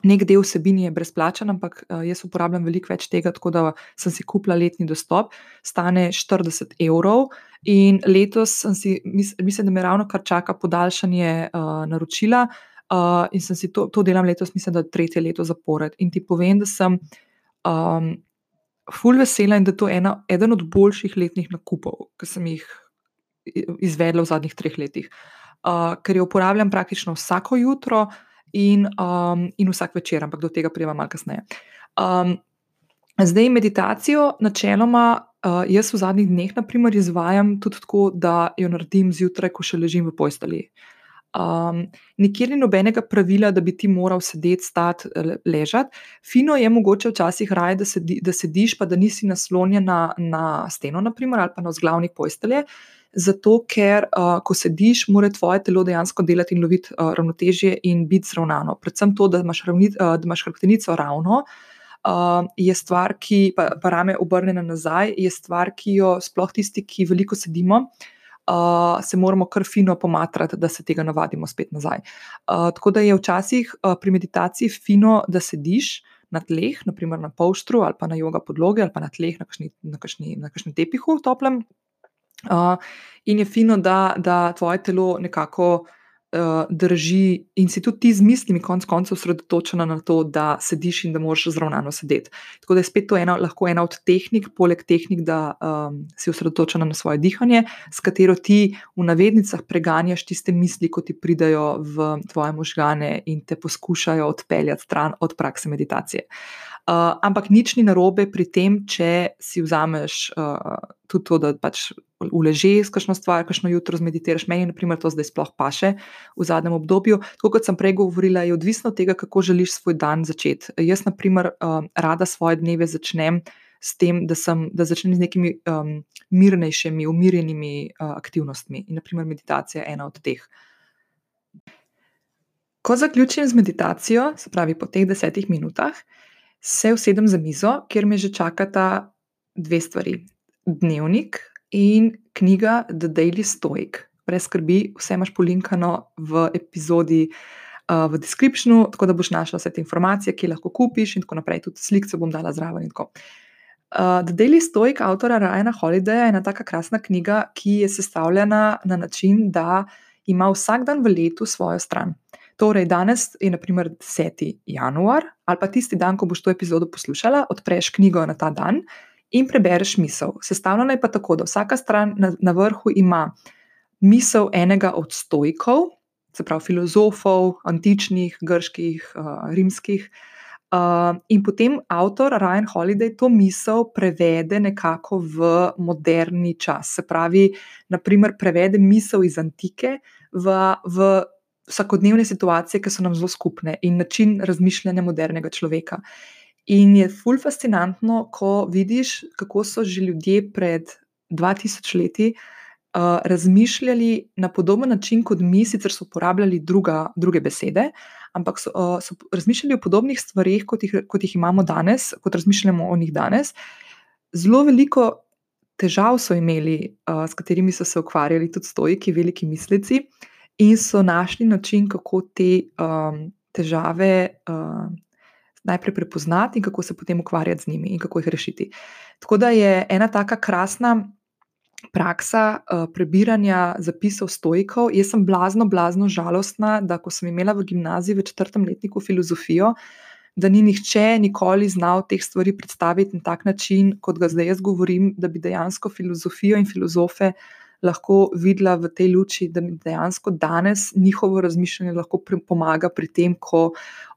Nek del vsebine je brezplačen, ampak jaz uporabljam veliko več tega, tako da sem si kupila letni dostop, stane 40 evrov. In letos si, mislim, da me ravno kar čaka podaljšanje uh, naročila, uh, in sem si to, to delam letos, mislim, da tretje leto zapored. In ti povem, da sem um, full vesela in da je to ena, eden od boljših letnih nakupov, ki sem jih izvedla v zadnjih treh letih, uh, ker jo uporabljam praktično vsako jutro in, um, in vsak večer, ampak do tega pridem malo kasneje. Um, zdaj, meditacijo, načeloma, uh, jaz v zadnjih dneh, naprimer, izvajam tudi tako, da jo naredim zjutraj, ko še ležim v posteli. Um, nikjer ni nobenega pravila, da bi ti moral sedeti, stati, ležati. Fino je mogoče včasih raje, da, sedi, da sediš, pa da nisi naslonjen na, na steno, naprimer, ali pa na vzglavnik postelje. Zato, ker uh, ko sediš, mora tvoje telo dejansko delati in loviti uh, ravnotežje in biti zravnano. Predvsem to, da imaš, ravni, uh, da imaš hrbtenico ravno, uh, je stvar, ki pa, pa rame obrnjene nazaj, je stvar, ki jo sploh tisti, ki veliko sedimo. Uh, se moramo kar fino pomatrati, da se tega navadimo spet nazaj. Uh, tako da je včasih uh, pri meditaciji fino, da sediš na tleh, naprimer na polštru ali pa na joga podlogi ali pa na tleh, na kakšnem tepihu toplem, Uh, in je fino, da, da tvoje telo nekako uh, drži in si tudi ti z mislimi, konec koncev, osredotočena na to, da sediš in da moraš zravnano sedeti. Tako da je spet to ena, lahko ena od tehnik, poleg tehnik, da um, si osredotočena na svoje dihanje, s katero ti v navednicah preganjaš tiste misli, ko ti pridajo v tvoje možgane in te poskušajo odpeljati stran od prakse meditacije. Uh, ampak nič ni narobe pri tem, če si vzameš uh, tudi to, da pač uležeš kakšno stvar, kakšno jutro zmeditiraš. Meni, na primer, to zdaj sploh paše v zadnjem obdobju. Tako kot sem prej govorila, je odvisno od tega, kako želiš svoj dan začeti. Jaz, na primer, uh, rada svoje dneve začnem s tem, da, sem, da začnem z nekimi um, mirnejšimi, umirjenimi uh, aktivnostmi. In, naprimer, meditacija je ena od teh. Ko zaključim z meditacijo, se pravi po teh desetih minutah, se usedem za mizo, kjer me že čakata dve stvari: dnevnik in knjiga The Daily Stoic. Brez skrbi, vse imaš polinkano v epizodi, uh, v descriptionu, tako da boš našla vse te informacije, ki jih lahko kupiš, in tako naprej. Tudi sliko bom dala zraven. Uh, The Daily Stoic, avtora Ryana Holidaya, je ena tako krasna knjiga, ki je sestavljena na način, da ima vsak dan v letu svojo stran. Torej, danes je naprimer 10. januar, ali pa tisti dan, ko boš to epizodo poslušala, odpreš knjigo na ta dan in prebereš misel. Sestavljena je pa tako, da vsaka stran na, na vrhu ima misel enega od stojkov, se pravi filozofov, antičnih, grških, uh, rimskih. Uh, in potem avtor Ryan Holiday to misel prevede nekako v moderni čas. Se pravi, naprimer, prevede misel iz antike v, v vsakodnevne situacije, ki so nam zelo skupne in način razmišljanja modernega človeka. In je ful fascinantno, ko vidiš, kako so že ljudje pred 2000 leti uh, razmišljali na podoben način kot mi, sicer so uporabljali druga, druge besede, ampak so, uh, so razmišljali o podobnih stvarih, kot jih, kot jih imamo danes, kot razmišljamo o njih danes. Zelo veliko težav so imeli, uh, s katerimi so se ukvarjali tudi stojki, veliki mislici. Uh, in so našli način, kako te um, težave uh, najprej prepoznati in kako se potem ukvarjati z njimi in kako jih rešiti. Tako da je ena taka krasna praksa uh, prebiranja zapisov stojkov. Jaz sem blazno, blazno žalostna, da ko sem imela v gimnaziji v četrtem letniku filozofijo. Da ni nihče nikoli znal teh stvari predstaviti na tak način, kot ga zdaj jaz govorim, da bi dejansko filozofijo in filozofe lahko videla v tej luči, da mi dejansko danes njihovo razmišljanje lahko pomaga pri tem, ko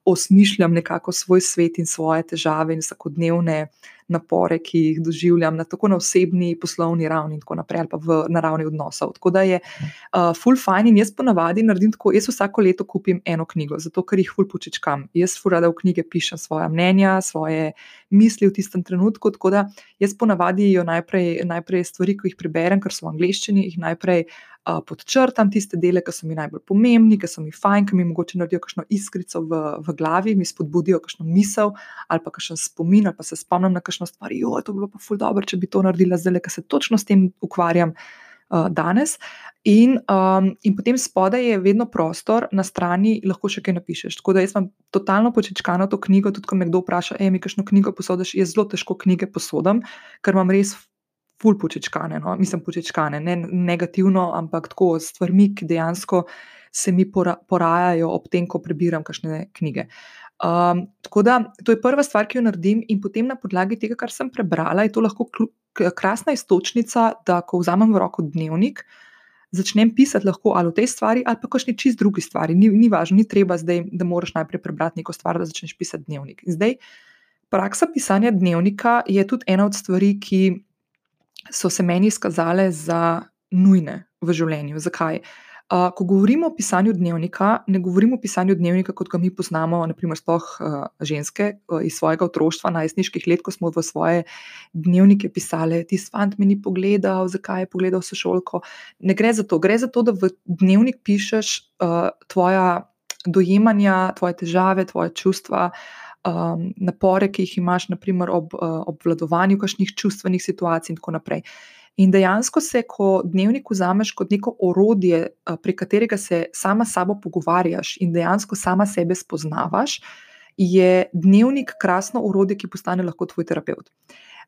osmišljam nekako svoj svet in svoje težave in vsakodnevne napore, ki jih doživljam, na tako na osebni, poslovni ravni, in tako naprej, ali pa v naravni odnosov. Tako da je uh, full fine in jaz ponavadi naredim tako, jaz vsako leto kupim eno knjigo, zato ker jih full počečkam. Jaz full rada v knjige pišem svoje mnenja, svoje misli v tistem trenutku. Tako da jaz ponavadi jo najprej, najprej stvari, ki jih preberem, ker so v angleščini, jih najprej podčrtam tiste dele, ki so mi najbolj pomembni, ki so mi fajn, ki mi mogoče naredijo kakšno iskrico v, v glavi, mi spodbudijo kakšno misel ali pa kakšen spomin, ali pa se spomnim na kakšno stvar. Jo, to bi bilo pa ful dobro, če bi to naredila zdaj, ker se točno s tem ukvarjam. Danes, in, um, in potem spodaj je vedno prostor, na strani lahko še kaj napišeš. Tako da jaz imam totalno počečkano to knjigo. Tudi, ko me kdo vpraša, ej, mi kakšno knjigo posodiš, jaz zelo težko knjige posodam, ker imam res ful počečkane, no? mislim počečkane, ne negativno, ampak tako s stvarmi, ki dejansko se mi pora, porajajo ob tem, ko prebiram kakšne knjige. Um, tako da to je prva stvar, ki jo naredim, in potem na podlagi tega, kar sem prebrala, je to lahko krasna istočnica, da ko vzamem v roko dnevnik. Začnem pisati lahko ali o tej stvari, ali pa kakšni čist drugi stvari. Ni, ni važno, ni treba zdaj, da moraš najprej prebrati neko stvar, da začneš pisati dnevnik. In zdaj, praksa pisanja dnevnika je tudi ena od stvari, ki so se meni izkazale za nujne v življenju. Zakaj? Uh, ko govorimo o pisanju dnevnika, ne govorimo o pisanju dnevnika, kot ga mi poznamo, naprimer, sploh uh, ženske uh, iz svojega otroštva, najstniških let, ko smo v svoje dnevnike pisali, ti fant mi ni pogledal, zakaj je pogledal sošolko. Ne gre za to, gre za to, da v dnevnik pišeš uh, tvoja dojemanja, tvoje težave, tvoje čustva. Uh, um, napore, ki jih imaš, naprimer ob uh, obvladovanju kakšnih čustvenih situacij, in tako naprej. In dejansko se, ko dnevnik vzameš kot neko orodje, uh, prek katerega se sama s sabo pogovarjaš in dejansko sama sebe spoznavaš, je dnevnik krasno orodje, ki postane lahko tvoj terapeut.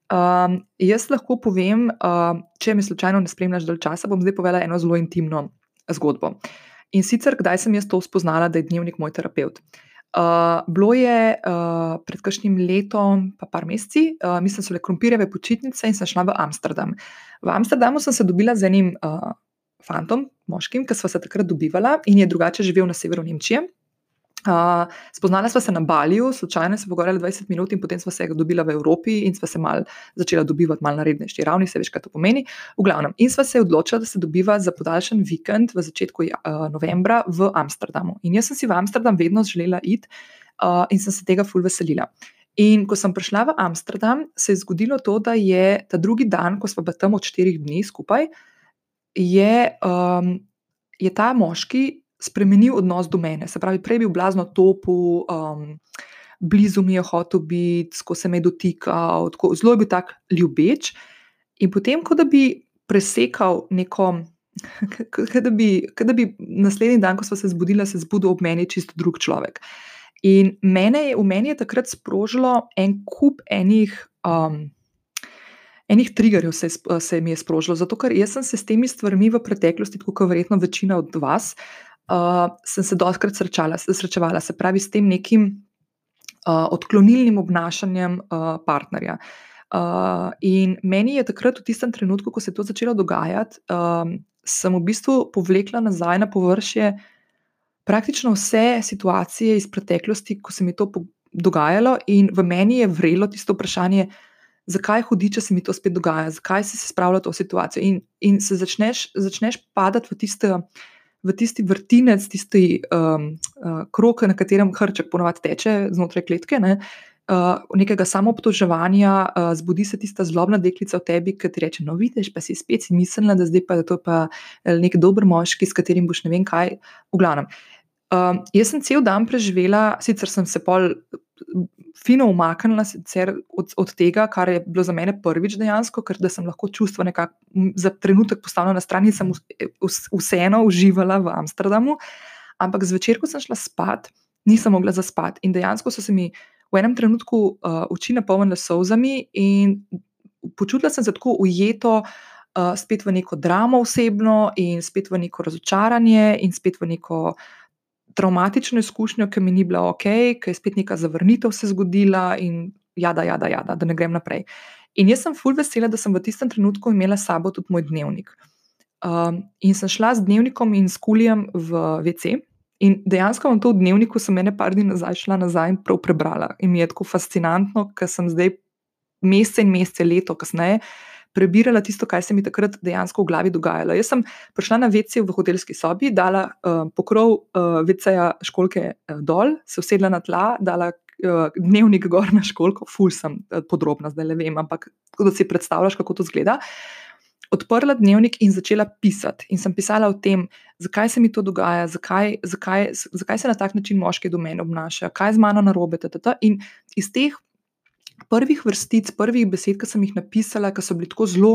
Um, jaz lahko povem, uh, če me slučajno ne spremljaš dalj časa, bom zdaj povedala eno zelo intimno zgodbo. In sicer, kdaj sem jaz to spoznala, da je dnevnik moj terapeut. Uh, Uh, bilo je uh, pred kakšnim letom, pa par meseci, uh, mislim, so le krompirjeve počitnice in sem šla v Amsterdam. V Amsterdamu sem se dobila z enim uh, fantom, moškim, ki smo se takrat dobivala in je drugače živel na severu Nemčije. Uh, spoznala sva se na Baliju, slučajno se pogovarjala 20 minut, in potem sva se dobila v Evropi in sva se mal začela dobivati malo na rednejši ravni, se veš, kaj to pomeni. V glavnem, in sva se odločila, da se dobiva za podaljšan vikend v začetku uh, novembra v Amsterdamu. In jaz sem si v Amsterdam vedno želela iti uh, in sem se tega ful veselila. In ko sem prišla v Amsterdam, se je zgodilo to, da je ta drugi dan, ko smo pa tam od štirih dni skupaj, je, um, je ta moški spremenil odnos do mene. Se pravi, prej je bil blazno topu, um, blizu mi je hotel biti, ko se me je dotikal, tako, zelo je bil tak ljubeč. In potem, ko da bi presekal neko, da bi, da bi naslednji dan, ko smo se zbudili, se zbudil ob meni čisto drug človek. In mene je, v meni je takrat sprožilo en kup enih. Um, Enih triggerjev se, se mi je sprožilo, zato ker sem se s temi stvarmi v preteklosti, kot verjetno večina od vas, uh, sem se doskrat srečala, srečevala, se pravi, s tem nekim uh, odklonilnim obnašanjem uh, partnerja. Uh, in meni je takrat, v tistem trenutku, ko se je to začelo dogajati, um, sem v bistvu povlekla nazaj na površje praktično vse situacije iz preteklosti, ko se mi to dogajalo, in v meni je vrelo tisto vprašanje, zakaj hudiče se mi to spet dogaja, zakaj si se spravlja v to situacijo. In, in se začneš, začneš padati v tisto v tisti vrtinec, tisti um, uh, krok, na katerem hrček ponovadi teče znotraj kletke. Ne? Uh, nekega samoobtoževanja, uh, zbudi se tista zlobna deklica v tebi, ki ti reče: No, vidiš, pa si spet si mislila, da zdaj pa je to pa eh, nek dober moški, s katerim boš ne vem kaj. V glavnem. Uh, jaz sem cel dan preživela, sicer sem se pol fino umaknila od, od tega, kar je bilo za mene prvič dejansko, ker sem lahko čustva nekako za trenutek postavila na stran in sem vseeno uživala v Amsterdamu. Ampak zvečer, ko sem šla spat, nisem mogla zaspati. In dejansko so se mi v enem trenutku uh, oči napolnile solzami in počutila sem se tako ujeto. Uh, spet v neko dramo osebno, in spet v neko razočaranje, in spet v neko traumatično izkušnjo, ki mi ni bila ok, ki je spet neka zavrnitev se zgodila in jada, jada, jada, da ne grem naprej. In jaz sem full vesela, da sem v tistem trenutku imela s sabo tudi moj dnevnik. Um, in sem šla z dnevnikom in s kulijem v WC. In dejansko v tem dnevniku sem ene par dni nazaj šla nazaj in prav prebrala. In mi je tako fascinantno, ker sem zdaj mesece in mesece, leto kasneje, prebirala tisto, kaj se mi takrat dejansko v glavi dogajalo. Jaz sem prišla na vece v hotelski sobi, dala uh, pokrov uh, veceja školke uh, dol, se usedla na tla, dala uh, dnevnik gor na školko, ful sem uh, podrobna, zdaj le vem, ampak da si predstavljaš, kako to zgleda. Odprla dnevnik in začela pisati. In sem pisala o tem, zakaj se mi to dogaja, zakaj, zakaj, zakaj se na tak način moški do mene obnašajo, kaj je z mano narobe. In iz teh prvih vrstic, prvih besed, ki sem jih napisala, ki so bili tako zelo,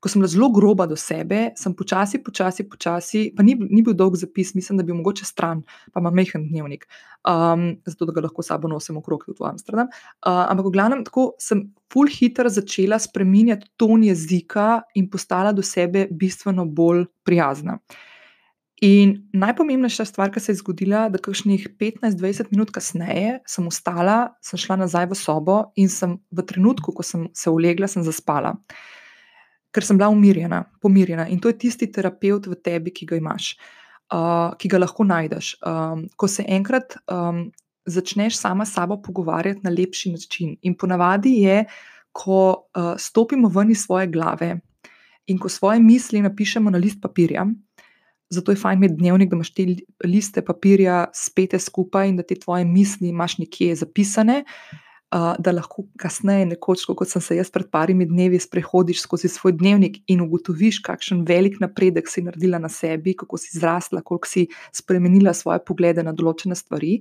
ko sem bila zelo groba do sebe, sem počasi, počasi, počasi, pa ni, ni bil dolg zapis, mislim, da bi mogoče stran, pa ima mehen dnevnik, um, zato da ga lahko sabo nosim okrog v Amsterdam. Uh, ampak glavnem, tako sem full hitro začela spreminjati ton jezika in postala do sebe bistveno bolj prijazna. In najpomembnejša stvar, ki se je zgodila, da kakšnih 15-20 minut kasneje sem ustala, sem šla nazaj v sobo in sem v trenutku, ko sem se ulegla, sem zaspala. Ker sem bila umirjena, pomirjena. In to je tisti terapeut v tebi, ki ga imaš, uh, ki ga lahko najdeš. Um, ko se enkrat um, začneš sama s sabo pogovarjati na lepši način. In ponavadi je, ko uh, stopimo ven iz svoje glave in ko svoje misli napišemo na list papirja zato je fajn imeti dnevnik, da imaš te liste papirja spete skupaj in da te tvoje misli imaš nekje zapisane. Uh, da lahko kasneje, nekoč, kot sem se jaz pred parimi dnevi, sprehodiš skozi svoj dnevnik in ugotoviš, kakšen velik napredek si naredila na sebi, kako si zrasla, koliko si spremenila svoje poglede na določene stvari.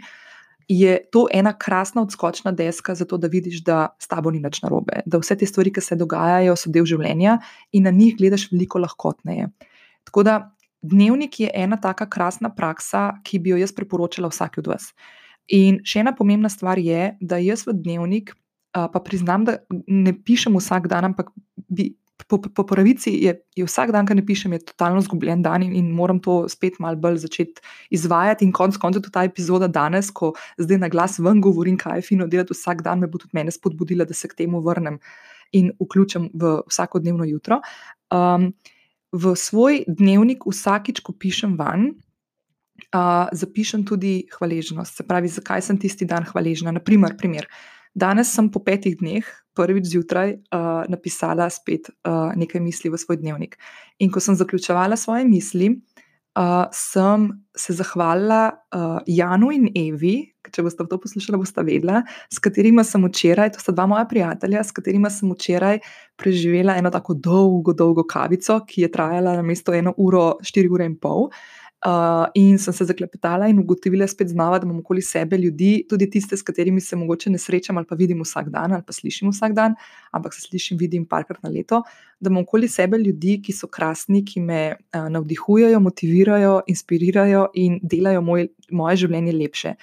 Je to ena krasna odskočna deska, zato da vidiš, da s tabo ni nič narobe, da vse te stvari, ki se dogajajo, so del življenja in na njih gledaš veliko lahkotneje. Tako da Dnevnik je ena taka krasna praksa, ki bi jo jaz priporočala vsake od vas. In še ena pomembna stvar je, da jaz v dnevnik, pa priznam, da ne pišem vsak dan, ampak bi, po, po pravici je, je vsak dan, ki ne pišem, je totalno zgubljen dan in, in moram to spet malo bolj začeti izvajati. In konec koncev tudi ta epizoda danes, ko zdaj na glas ven govorim, kaj je fino delati vsak dan, me bo tudi mene spodbudila, da se k temu vrnem in vključim v vsakodnevno jutro. Um, v svoj dnevnik, vsakič, ko pišem van, uh, zapišem tudi hvaležnost, se pravi, zakaj sem tisti dan hvaležna. Naprimer, primer. Danes sem po petih dneh, prvič zjutraj, uh, napisala spet uh, nekaj misli v svoj dnevnik. In ko sem zaključovala svoje misli, uh, sem se zahvalila uh, Janu in Evi, če boste to poslušali, boste vedela, s katerima sem včeraj, to sta dva moja prijatelja, s katerima sem včeraj preživela eno tako dolgo, dolgo kavico, ki je trajala na mesto eno uro, štiri ure in pol. Uh, in sem se zaklepetala in ugotovila spet znova, da imam okoli sebe ljudi, tudi tiste, s katerimi se mogoče ne srečam ali pa vidim vsak dan ali pa slišim vsak dan, ampak se slišim, vidim parkrat na leto, da imam okoli sebe ljudi, ki so krasni, ki me uh, navdihujejo, motivirajo, inspirirajo in delajo moj, moje življenje lepše.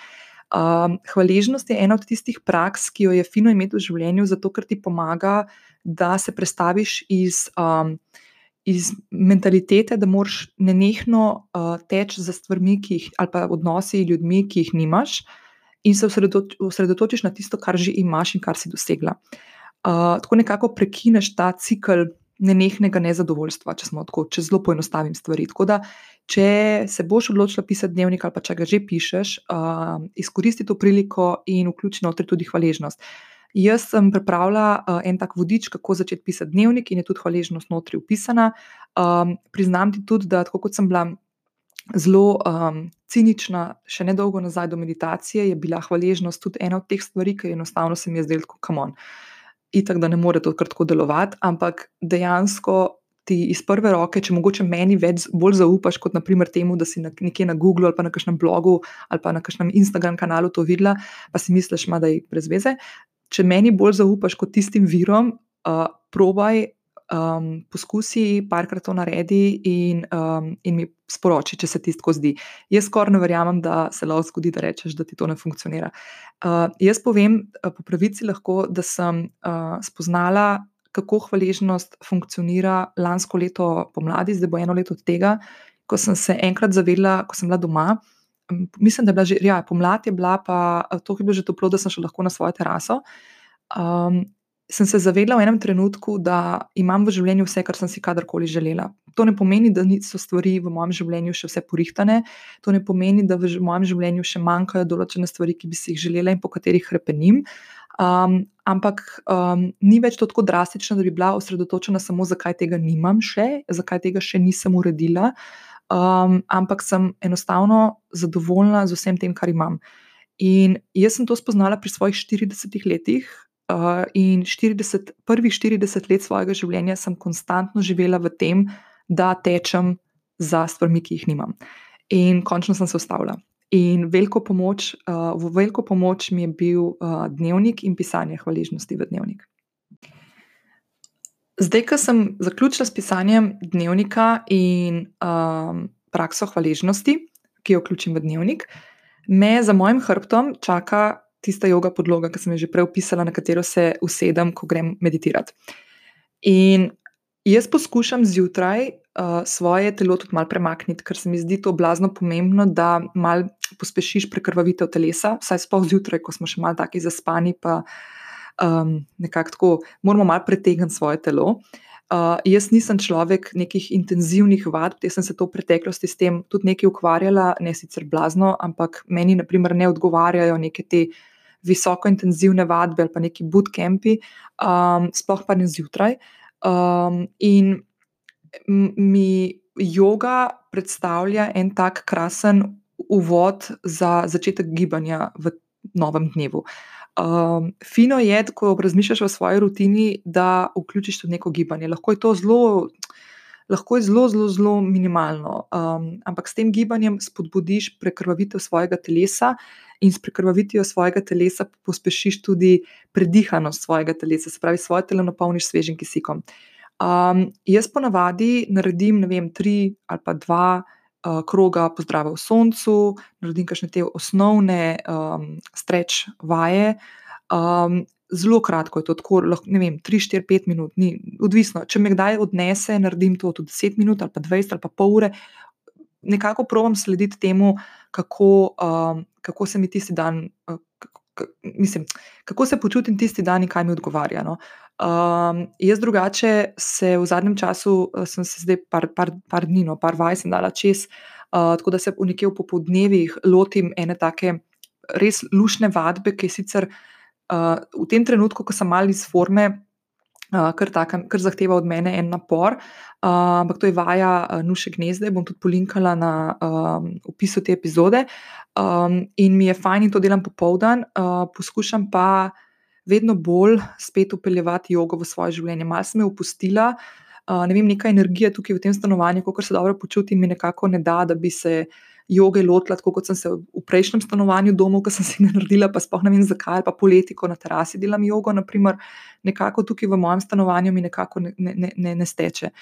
Uh, hvaležnost je ena od tistih praks, ki jo je fino imeti v življenju, zato ker ti pomaga, da se prestaviš iz. Um, iz mentalitete, da moraš nenehno uh, teči za stvarmi, ki jih, ali pa odnosi ljudmi, ki jih nimaš, in se osredotočiš na tisto, kar že imaš in kar si dosegla. Uh, tako nekako prekineš ta cikl nenehnega nezadovoljstva, če tako, če zelo poenostavim stvari. Tako da, če se boš odločila pisati dnevnik ali pa če ga že pišeš, uh, izkoristi to priliko in vključi notri tudi hvaležnost. Uh, Jaz sem pripravila uh, en tak vodič, kako začeti pisati dnevnik, in je tudi hvaležnost notri upisana. Um, priznam ti tudi, da tako kot sem bila zelo um, cinična, še nedolgo nazaj do meditacije, je bila hvaležnost tudi ena od teh stvari, ki enostavno se mi je zdelo, kot kamon. Itak, da ne more to kar tako delovati, ampak dejansko. Ti iz prve roke, če mogoče meni več bolj zaupaš, kot naprimer temu, da si na, nekje na Googlu ali pa na kakšnem blogu ali pa na kakšnem Instagram kanalu to videla, pa si misliš, da je brez veze če meni bolj zaupaš kot tistim virom, uh, probaj, um, poskusi, parkrat to naredi in, um, in mi sporoči, če se ti tako zdi. Jaz skoraj ne verjamem, da se lahko zgodi, da rečeš, da ti to ne funkcionira. Uh, jaz povem uh, po pravici lahko, da sem uh, spoznala. Kako hvaležnost funkcionira lansko leto pomladi, zdaj bo eno leto od tega, ko sem se enkrat zavedla, ko sem bila doma, mislim, da je bila že ja, pomlad, je bila pa to, ki je bilo že toplo, da sem šla lahko na svojo teraso. Um, sem se zavedla v enem trenutku, da imam v življenju vse, kar sem si kadarkoli želela. To ne pomeni, da so stvari v mojem življenju še vse porihtane, to ne pomeni, da v mojem življenju še manjkajo določene stvari, ki bi si jih želela in po katerih repenim. Um, ampak um, ni več tako drastično, da bi bila osredotočena samo, zakaj tega nimam še, zakaj tega še nisem uredila um, ampak sem enostavno zadovoljna z vsem tem, kar imam. In jaz sem to spoznala pri svojih 40 letih, uh, in 40, prvih 40 let svojega življenja sem konstantno živela v tem, da tečem za stvarmi, ki jih nimam. In končno sem se ustavila. In veliko pomoč, uh, v veliko pomoč mi je bil uh, dnevnik in pisanje hvaležnosti v dnevnik. Zdaj, ko sem zaključila s pisanjem dnevnika in um, prakso hvaležnosti, ki jo vključim v dnevnik, me za mojim hrbtom čaka tista yoga podloga, ki sem jo že prej opisala, na katero se usedem, ko grem meditirati. In jaz poskušam zjutraj uh, svoje telo tudi malo premakniti, ker se mi zdi to blazno pomembno, da malo pospešiš prekrvavitev telesa, vsaj sploh zjutraj, ko smo še malo taki zaspani. Pa, um, nekako tako, moramo malo pretegniti svoje telo. Uh, jaz nisem človek nekih intenzivnih vadb, jaz sem se to v preteklosti s tem tudi nekaj ukvarjala, ne sicer blazno, ampak meni, na primer, ne odgovarjajo neke te visokointenzivne vadbe ali pa neki bootcampi, um, sploh pa ne zjutraj. Um, in mi yoga predstavlja en tak krasen uvod za začetek gibanja v novem dnevu. Um, fino je, ko razmišljaš o svoji rutini, da vključiš tudi neko gibanje. Lahko je to zelo, lahko je zelo, zelo, zelo minimalno. Um, ampak s tem gibanjem spodbudiš prekrvavitev svojega telesa in s prekrvavitvijo svojega telesa pospešiš tudi predihanost svojega telesa, se pravi, svoje telo napolniš svežim kisikom. Um, jaz ponavadi naredim, ne vem, tri ali pa dva kroga pozdrava v soncu, naredim kakšne te osnovne um, streč vaje. Um, zelo kratko je to, tako, lahko, ne vem, 3, 4, 5 minut, ni odvisno. Če me kdaj odnese, naredim to tudi 10 minut ali pa 20 ali pa pol ure. Nekako provam slediti temu, kako, um, kako se mi tisti dan, uh, mislim, kako se počutim tisti dan in kaj mi odgovarja. No. Um, jaz drugače se v zadnjem času, sem se zdaj par, par, par dni, no, par vaj sem dala čez, Uh, tako da se v nekje v popoldnevih lotim ene take res lušne vadbe, ki je sicer uh, v tem trenutku, ko sem mal iz forme, uh, kar, taka, kar zahteva od mene en napor. Uh, ampak to je vaja uh, Nuše gnezde, bom tudi polinkala na um, opisu te epizode. Um, in mi je fajn, in to delam popoldan, uh, poskušam pa vedno bolj spet upeljati jogo v svoje življenje. Mal sem jo opustila. Uh, ne vem, neka energija tukaj v tem stanovanju, kako se dobro počutim, mi nekako ne da, da bi se joge lotila, tako kot sem se v prejšnjem stanovanju domov, ki sem si ga naredila, pa spohnem in zakaj, pa poleti, ko na terasi delam jogo, naprimer, nekako tukaj v mojem stanovanju mi nekako ne, ne, ne, ne steče.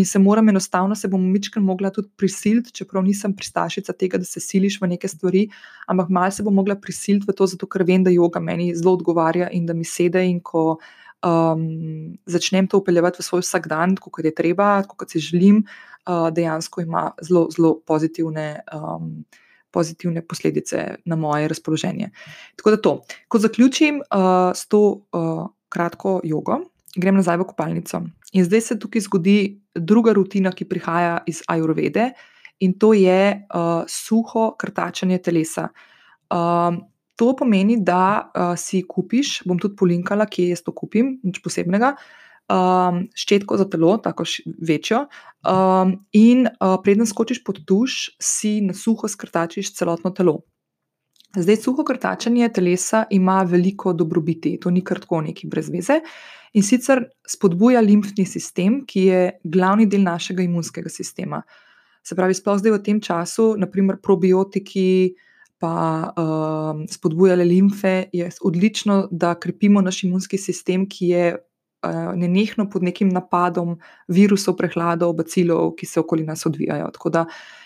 In se moram enostavno, se bom mičkar mogla tudi prisiliti, čeprav nisem pristašica tega, da se siliš v neke stvari, ampak mal se bom mogla prisiliti v to, zato ker vem, da joga meni zelo odgovarja in da mi sede in ko. Um, začnem to upeljati v svoj vsakdan, kot je treba, kot si želim, uh, dejansko ima zelo, zelo pozitivne, um, pozitivne posledice na moje razpoloženje. Tako da to. Ko zaključim uh, s to uh, kratko jogo, grem nazaj v kopalnico. In zdaj se tukaj zgodi druga rutina, ki prihaja iz Ajurvede, in to je uh, suho krtačenje telesa. Um, to pomeni, da uh, si kupiš, bom tudi polinkala, kje jaz to kupim, nič posebnega. Uh, um, ščetko za telo, tako večjo. Um, in uh, preden skočiš pod duš, si na suho skrtačiš celotno telo. Zdaj, suho krtačenje telesa ima veliko dobrobiti, to ni kar tako neki brez veze. In sicer spodbuja limfni sistem, ki je glavni del našega imunskega sistema. Se pravi, sploh zdaj v tem času, naprimer probiotiki, pa uh, spodbujale limfe, je odlično, da krepimo naš imunski sistem, ki je uh, nenehno pod nekim napadom virusov, prehladov, bacilov, ki se okoli nas odvijajo. Tako da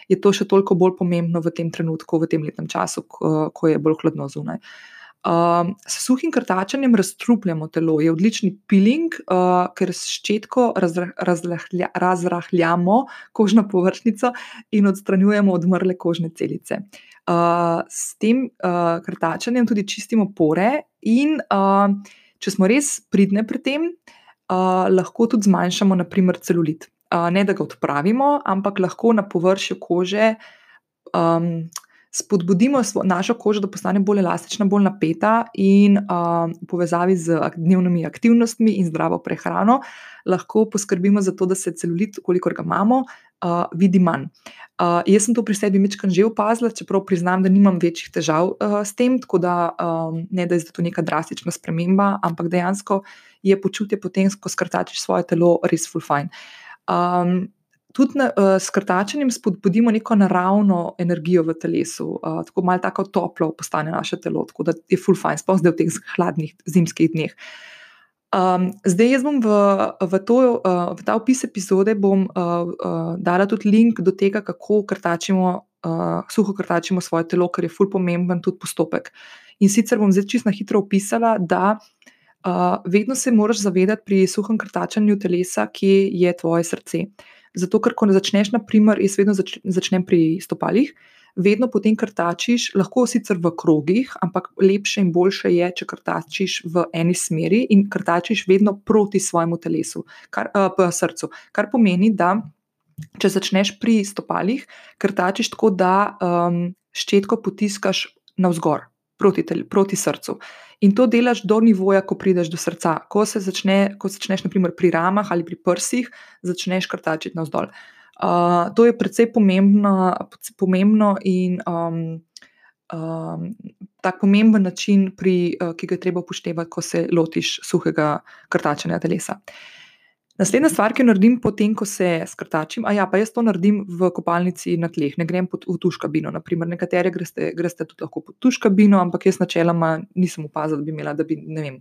je to še toliko bolj pomembno v tem trenutku, v tem letnem času, ko, ko je bolj hladno zunaj. Uh, s suhim krtačenjem razstrupljamo telo, je odlični peeling, uh, ker s ščetko razra, razrahля, razrahljamo kožno površnico in odstranjujemo odmrle kožne celice. Uh, s tem uh, krtačenjem tudi čistimo pore in uh, če smo res pridni pri tem, uh, lahko tudi zmanjšamo, naprimer, celulit. Uh, ne da ga odpravimo, ampak lahko na površju kože um, spodbudimo našo kožo, da postane bolj elastična, bolj napeta in um, v povezavi z dnevnimi aktivnostmi in zdravo prehrano lahko poskrbimo za to, da se celulit, kolikor ga imamo, uh, vidi manj. Uh, jaz sem to pri sebi večkrat že opazila, čeprav priznam, da nimam večjih težav uh, s tem, tako da um, ne da je to neka drastična sprememba, ampak dejansko je počutje potem, ko skrtačiš svoje telo, res full fine. Um, tudi na, uh, s krtačenjem spodbudimo neko naravno energijo v telesu, uh, tako malo tako toplo postane naše telo, tako da je full fine, sploh zdaj v teh hladnih zimskih dneh. Um, zdaj, jaz bom v, v, to, uh, v ta opis epizode bom, uh, uh, dala tudi link do tega, kako krtačimo, uh, suho krtačimo svoje telo, ker je fully pomemben tudi postopek. In sicer bom zdaj čisto na hitro opisala, da uh, vedno se moraš zavedati pri suhem krtačenju telesa, kje je tvoje srce. Zato, ker ko ne začneš, naprimer, jaz vedno zač, začnem pri stopalih vedno potem krtačiš, lahko sicer v krogih, ampak lepše in boljše je, če krtačiš v eni smeri in krtačiš vedno proti svojemu telesu, kar, uh, srcu. Kar pomeni, da če začneš pri stopalih, krtačiš tako, da um, ščetko potiskaš navzgor. Proti, tel, proti srcu. In to delaš do nivoja, ko prideš do srca. Ko, se začne, ko začneš, naprimer, pri ramah ali pri prsih, začneš krtačiti navzdol. Uh, Uh, to je precej pomembno, pomembno in um, um, tako pomemben način, pri, uh, ki ga je treba upoštevati, ko se lotiš suhega krtačenja telesa. Naslednja stvar, ki jo naredim, potem, ko se skrtačim, a ja, pa jaz to naredim v kopalnici na tleh, ne grem pod, v tuš kabino. Naprimer, nekatere greste, greste tudi lahko pod tuš kabino, ampak jaz načeloma nisem opazila, da bi imela, da bi, ne vem,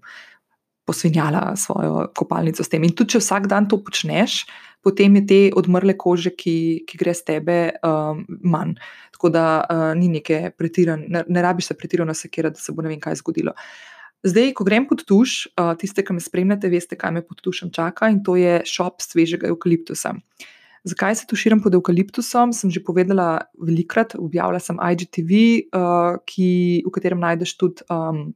posvinjala svojo kopalnico s tem. In tudi, če vsak dan to počneš, potem je te odmrle kože, ki, ki gre z tebe, um, manj. Tako da uh, ni neke pretirane, ne, ne rabiš se pretirano sekirati, da se bo ne vem kaj zgodilo. Zdaj, ko grem pod tuš, uh, tiste, ki me spremljate, veste, kaj me pod tušem čaka in to je šop svežega eukaliptusa. Zakaj se tuširam pod eukaliptusom? Sem že povedala velikrat, objavila sem IGTV, uh, ki, v katerem najdeš tudi um,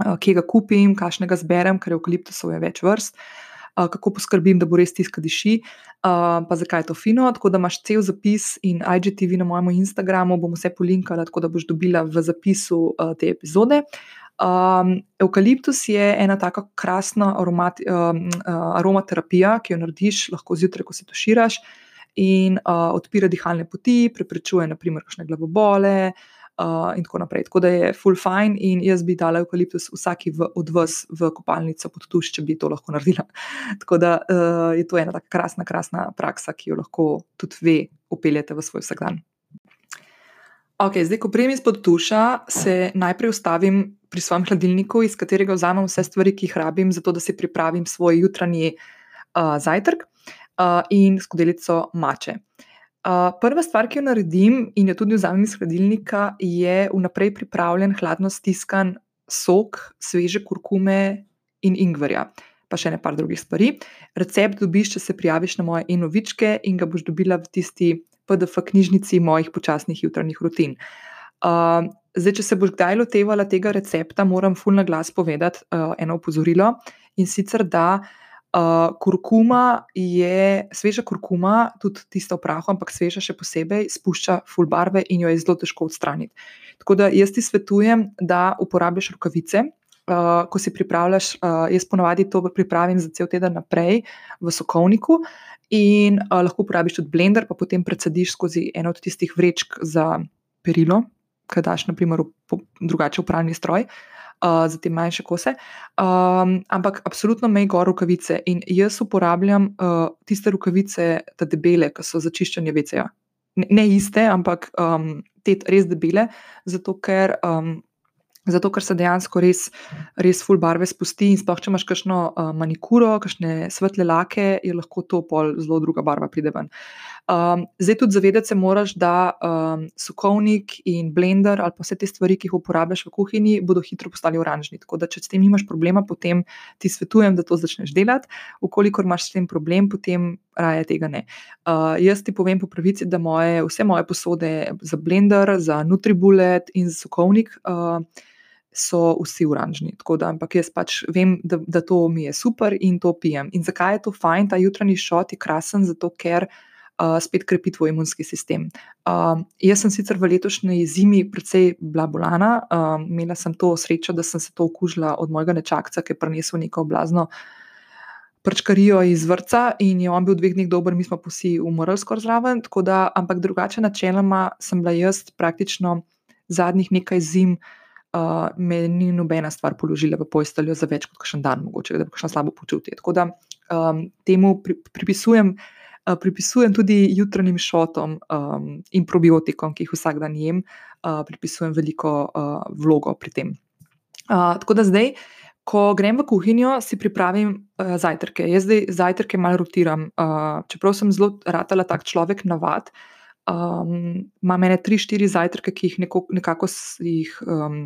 kje ga kupim, kakšnega zberem, ker eukaliptusov je več vrst. uh, kako poskrbim, da bo res tiska diši, pa zakaj je to fino. Tako da imaš cel zapis in IGTV na mojem Instagramu, bom vse polinkala, tako da boš dobila v zapisu te epizode. Um, eukaliptus je ena tako krasna aromati, um, aromaterapija, ki jo narediš lahko zjutraj, ko se tuširaš in uh, odpira dihalne poti, preprečuje, naprimer, kakšne glavobole, uh, uh, in tako naprej. Tako da je full fine in jaz bi dala eukaliptus vsaki v, od vas v kopalnico pod tuš, če bi to lahko naredila. tako da uh, je to ena tako krasna, krasna praksa, ki jo lahko tudi vi upeljete v svoj vsakdan. Ok, zdaj, ko prijem izpod tuša, se najprej ustavim pri svojem hladilniku, iz katerega vzamem vse stvari, ki jih rabim, zato da si pripravim svoj jutranji uh, zajtrk uh, in skodelico mače. Uh, prva stvar, ki jo naredim in jo tudi vzamem iz hladilnika, je vnaprej pripravljen hladno stiskan sok sveže kurkume in ingverja, pa še ne par drugih stvari. Recept dobiš, če se prijaviš na moje enovičke in ga boš dobila v tisti PDF knjižnici mojih počasnih jutranjih rutin. Uh, zdaj, če se boš kdaj lotevala tega recepta, moram fulno glas povedati uh, eno opozorilo in sicer da. Uh, kurkuma je, sveža kurkuma, tudi tista v prahu, ampak sveža še posebej, spušča full barve in jo je zelo težko odstraniti. Tako da jaz ti svetujem, da uporabiš rokavice. Uh, ko si pripravljaš, uh, jaz ponovadi to pripravim za cel teden naprej v sokovniku in uh, lahko uporabiš tudi blender, pa potem predsediš skozi eno od tistih vrečk za perilo, kaj daš, naprimer, v drugače upravni stroj. Uh, uh, za te manjše kose. Um, ampak absolutno mej gor rokavice in jaz uporabljam uh, tiste rokavice, te debele, ki so za čiščenje veceja. Ne, ne iste, ampak um, te res debele, zato ker. Um, Zato, ker se dejansko res, res full barve spusti, in sploh če imaš kakšno uh, manikuro, kakšne svetle lake, je lahko to pol zelo druga barva pride ven. Um, zdaj tudi zavedati se moraš, da um, sokovnik in blender ali pa vse te stvari, ki jih uporabljaš v kuhinji, bodo hitro postali oranžni. Tako da, če s tem nimaš problema, potem ti svetujem, da to začneš delati. Ukolikor imaš s tem problem, potem raje tega ne. Uh, jaz ti povem po pravici, da moje, vse moje posode za blender, za nutribullet in za sokovnik. Uh, So vsi oranžni. Da, ampak jaz pač vem, da, da to mi je super in to pijem. In zakaj je to fajn, ta jutranji šot je krasen? Zato, ker uh, uh, spet krepi tvoj imunski sistem. Uh, jaz sem sicer v letošnji zimi precej bila bolana, uh, imela sem to srečo, da sem se to okužila od mojega nečakca, ki je prinesel neko oblazno. Prčkarijo iz vrca in je on bil dveh dni dober, mi smo pa vsi umrli skoraj zraven. Da, ampak drugače, načeloma sem bila jaz praktično zadnjih nekaj zim, uh, me ni nobena stvar položila v posteljo za več kot en dan, mogoče da bi šla slabo počutje. Tako da um, temu pri, pripisujem uh, pripisujem tudi jutranjim šotom um, in probiotikom, ki jih vsak dan jem, uh, pripisujem veliko uh, vlogo pri tem. Uh, tako da zdaj, ko grem v kuhinjo, si pripravim uh, zajtrke. Jaz zdaj zajtrke malo rotiram, uh, čeprav sem zelo ratala tak človek navad. Um, imam ene tri, štiri zajtrke, ki jih neko, nekako jih, um,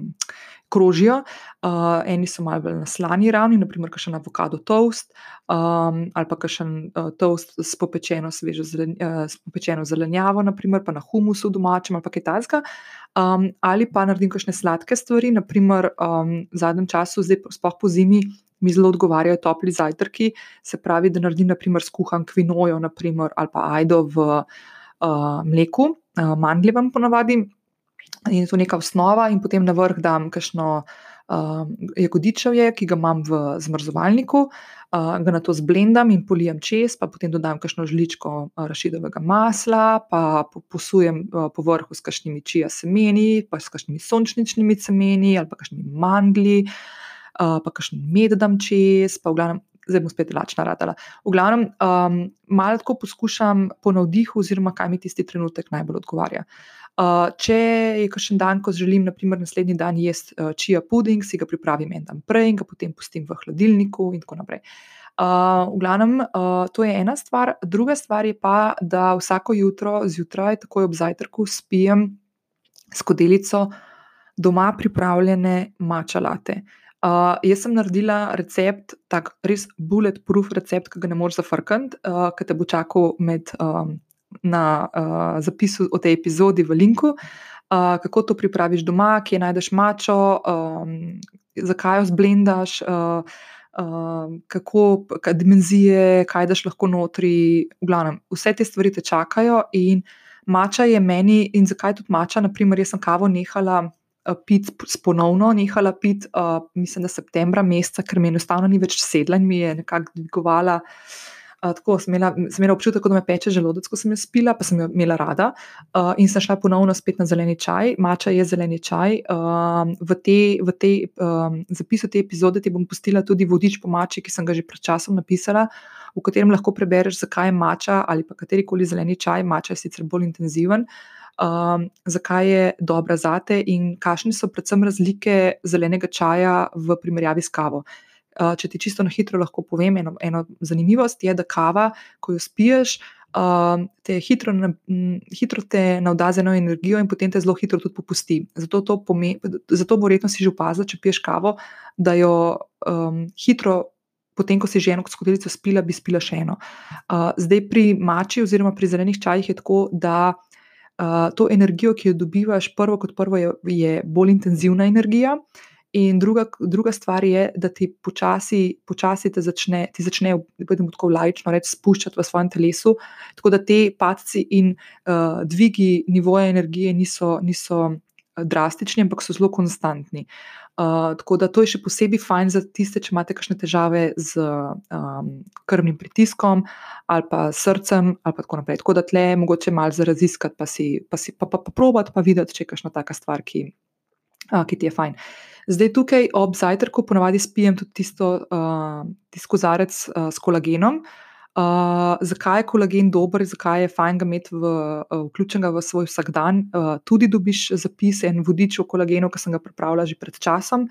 krožijo. Uh, eni so malo na slani ravni, naprimer, še na avokado toast um, ali pa še uh, toast s popečeno, svežo zelen, uh, s popečeno zelenjavo, naprimer, pa na humusu domačem ali pa kitajska. Um, ali pa naredim kakšne sladke stvari, naprimer um, v zadnjem času, zdaj spoh po zimi. Mi zelo odgovarjajo topli zajtrki, se pravi, da naredim, naprimer, skuhan kvinojo naprimer, ali pa ajdo v uh, mleku, uh, mandljevem ponavadi, in je to neka osnova, in potem na vrh dam kakšno uh, jagodičevje, ki ga imam v zmrzovalniku, uh, ga na to zblendam in polijem čez, pa potem dodam kakšno žličko uh, rašidovega masla, pa posujem uh, po vrhu s kakšnimi čija semeni, pa s kakšnimi sončničnimi semeni ali pa kakšnimi mandli. Uh, pa kakšen med dam čez, pa v glavnem zdaj bom spet lačna radala. V glavnem, um, malo tako poskušam po navdihu, oziroma kaj mi tisti trenutek najbolj odgovarja. Uh, če je kakšen dan, ko želim, naprimer, naslednji dan jesti uh, čija puding, si ga pripravim en dan prej in ga potem pustim v hladilniku, in tako naprej. Uh, v glavnem, uh, to je ena stvar. Druga stvar je pa, da vsako jutro zjutraj, takoj ob zajtrku, spijem skodelico doma pripravljene mačalate. Uh, Uh, jaz sem naredila recept, tako res bulletproof recept, ki ga ne moreš zafrkati, uh, ki te bo čakal med, um, na uh, zapisu o tej epizodi v linku. Uh, kako to pripraviš doma, kje najdeš mačo, um, zakaj jo zblendaš, uh, uh, kako kaj, dimenzije, kaj daš lahko notri. V glavnem, vse te stvari te čakajo. In mača je meni, in zakaj tudi mača, naprimer, jaz sem kavo nehala. Pit ponovno, nehala pit, uh, mislim, da septembra meseca, ker mi enostavno ni več sedla in mi je nekako dvigovala uh, tako sem imela, sem imela občutek, da me peče želodec, ko sem jo spila, pa sem jo imela rada. Uh, in sem šla ponovno spet na zeleni čaj. Mača je zeleni čaj. Uh, v te, v te, um, zapisu te epizode ti bom pustila tudi vodič po mači, ki sem ga že pred časom napisala, v katerem lahko prebereš, zakaj je mača ali pa katerikoli zeleni čaj. Mača je sicer bolj intenziven. Um, zakaj je dobra zate in kakšne so predvsem razlike zelenega čaja v primerjavi s kavo. Eh, če ti čisto na hitro lahko povem, eno, eno zanimivost je, da kava, ko jo spiješ, uh, te hitro, hitro te navda z eno energijo in potem te zelo hitro tudi popusti. Zato, zato bo verjetno si že opazil, če piješ kavo, da jo um, hitro. Potem, ko si že eno skodelico spila, bi spila še eno. Uh, zdaj, pri mači, oziroma pri zelenih čajih, je tako, da uh, to energijo, ki jo dobivaš, prvo kot prvo je, je bolj intenzivna energija, uh, In druga, druga stvar je, da ti počasi, počasi te začne, ti začne, bomo tako lajčno reči, spuščati v svojem telesu, tako da te padci in uh, dvigi nivoja energije niso, niso drastični, ampak so zelo konstantni. Uh, tako da to je še posebej fajn za tiste, če imate kakšne težave z um, krvnim pritiskom ali pa srcem ali pa tako naprej. Tako da tle je mogoče malo za raziskati, pa si pa, si, pa, pa, pa probati, pa videti, če je kakšna taka stvar, ki, uh, ki ti je fajn. Zdaj tukaj ob zajtrku ponavadi spijem tudi tisto, uh, tisto kozarec uh, s kolagenom. Uh, zakaj je kolagen dober, zakaj je fajn ga imeti v, uh, vključenega v svoj vsakdan. Uh, tudi dobiš zapis en vodič o kolagenu, ki sem ga pripravila že pred časom.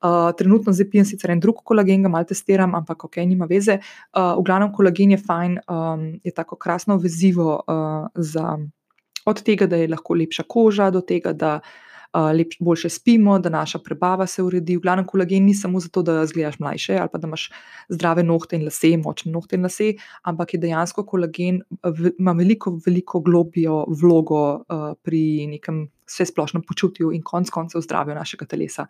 Uh, trenutno zdaj pijem sicer en drug kolagen, ga malo testiram, ampak ok, nima veze. Uh, v glavnem, kolagen je fajn, um, je tako krasno vezivo uh, za, od tega, da je lahko lepša koža, do tega, da lepš, boljše spimo, da naša prebava se uredi. V glavnem, kolagen ni samo zato, da izgledaš mlajše ali pa da imaš zdrave nohte in lase, močne nohte in lase, ampak je dejansko kolagen ima veliko, veliko globijo vlogo uh, pri nekem vse splošnem počutju in konc koncev zdravju našega telesa.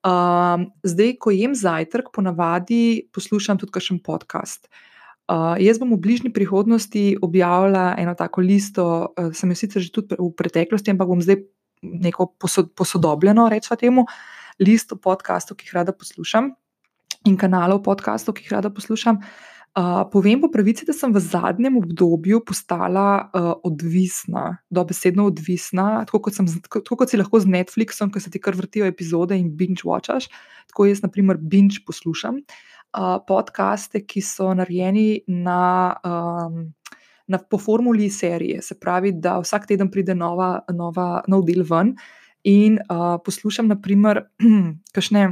Um, zdaj, ko jem zajtrk, ponavadi poslušam tudi kakšen podcast. Uh, jaz bom v bližnji prihodnosti objavila eno tako listo, uh, sem jo sicer že tudi v preteklosti, ampak bom zdaj neko posodobljeno, rečemo temu, listo podkastov, ki jih rada poslušam, in kanalov podkastov, ki jih rada poslušam. Uh, povem po pravici, da sem v zadnjem obdobju postala uh, odvisna, dobesedno odvisna, tako kot, sem, tako kot si lahko z Netflixom, ki se ti kar vrtijo epizode in binge watchaš. Tako jaz, na primer, binge poslušam uh, podcaste, ki so narejeni na. Um, na, po formuli serije. Se pravi, da vsak teden pride nova, nova, nov del ven in uh, poslušam, naprimer, kakšne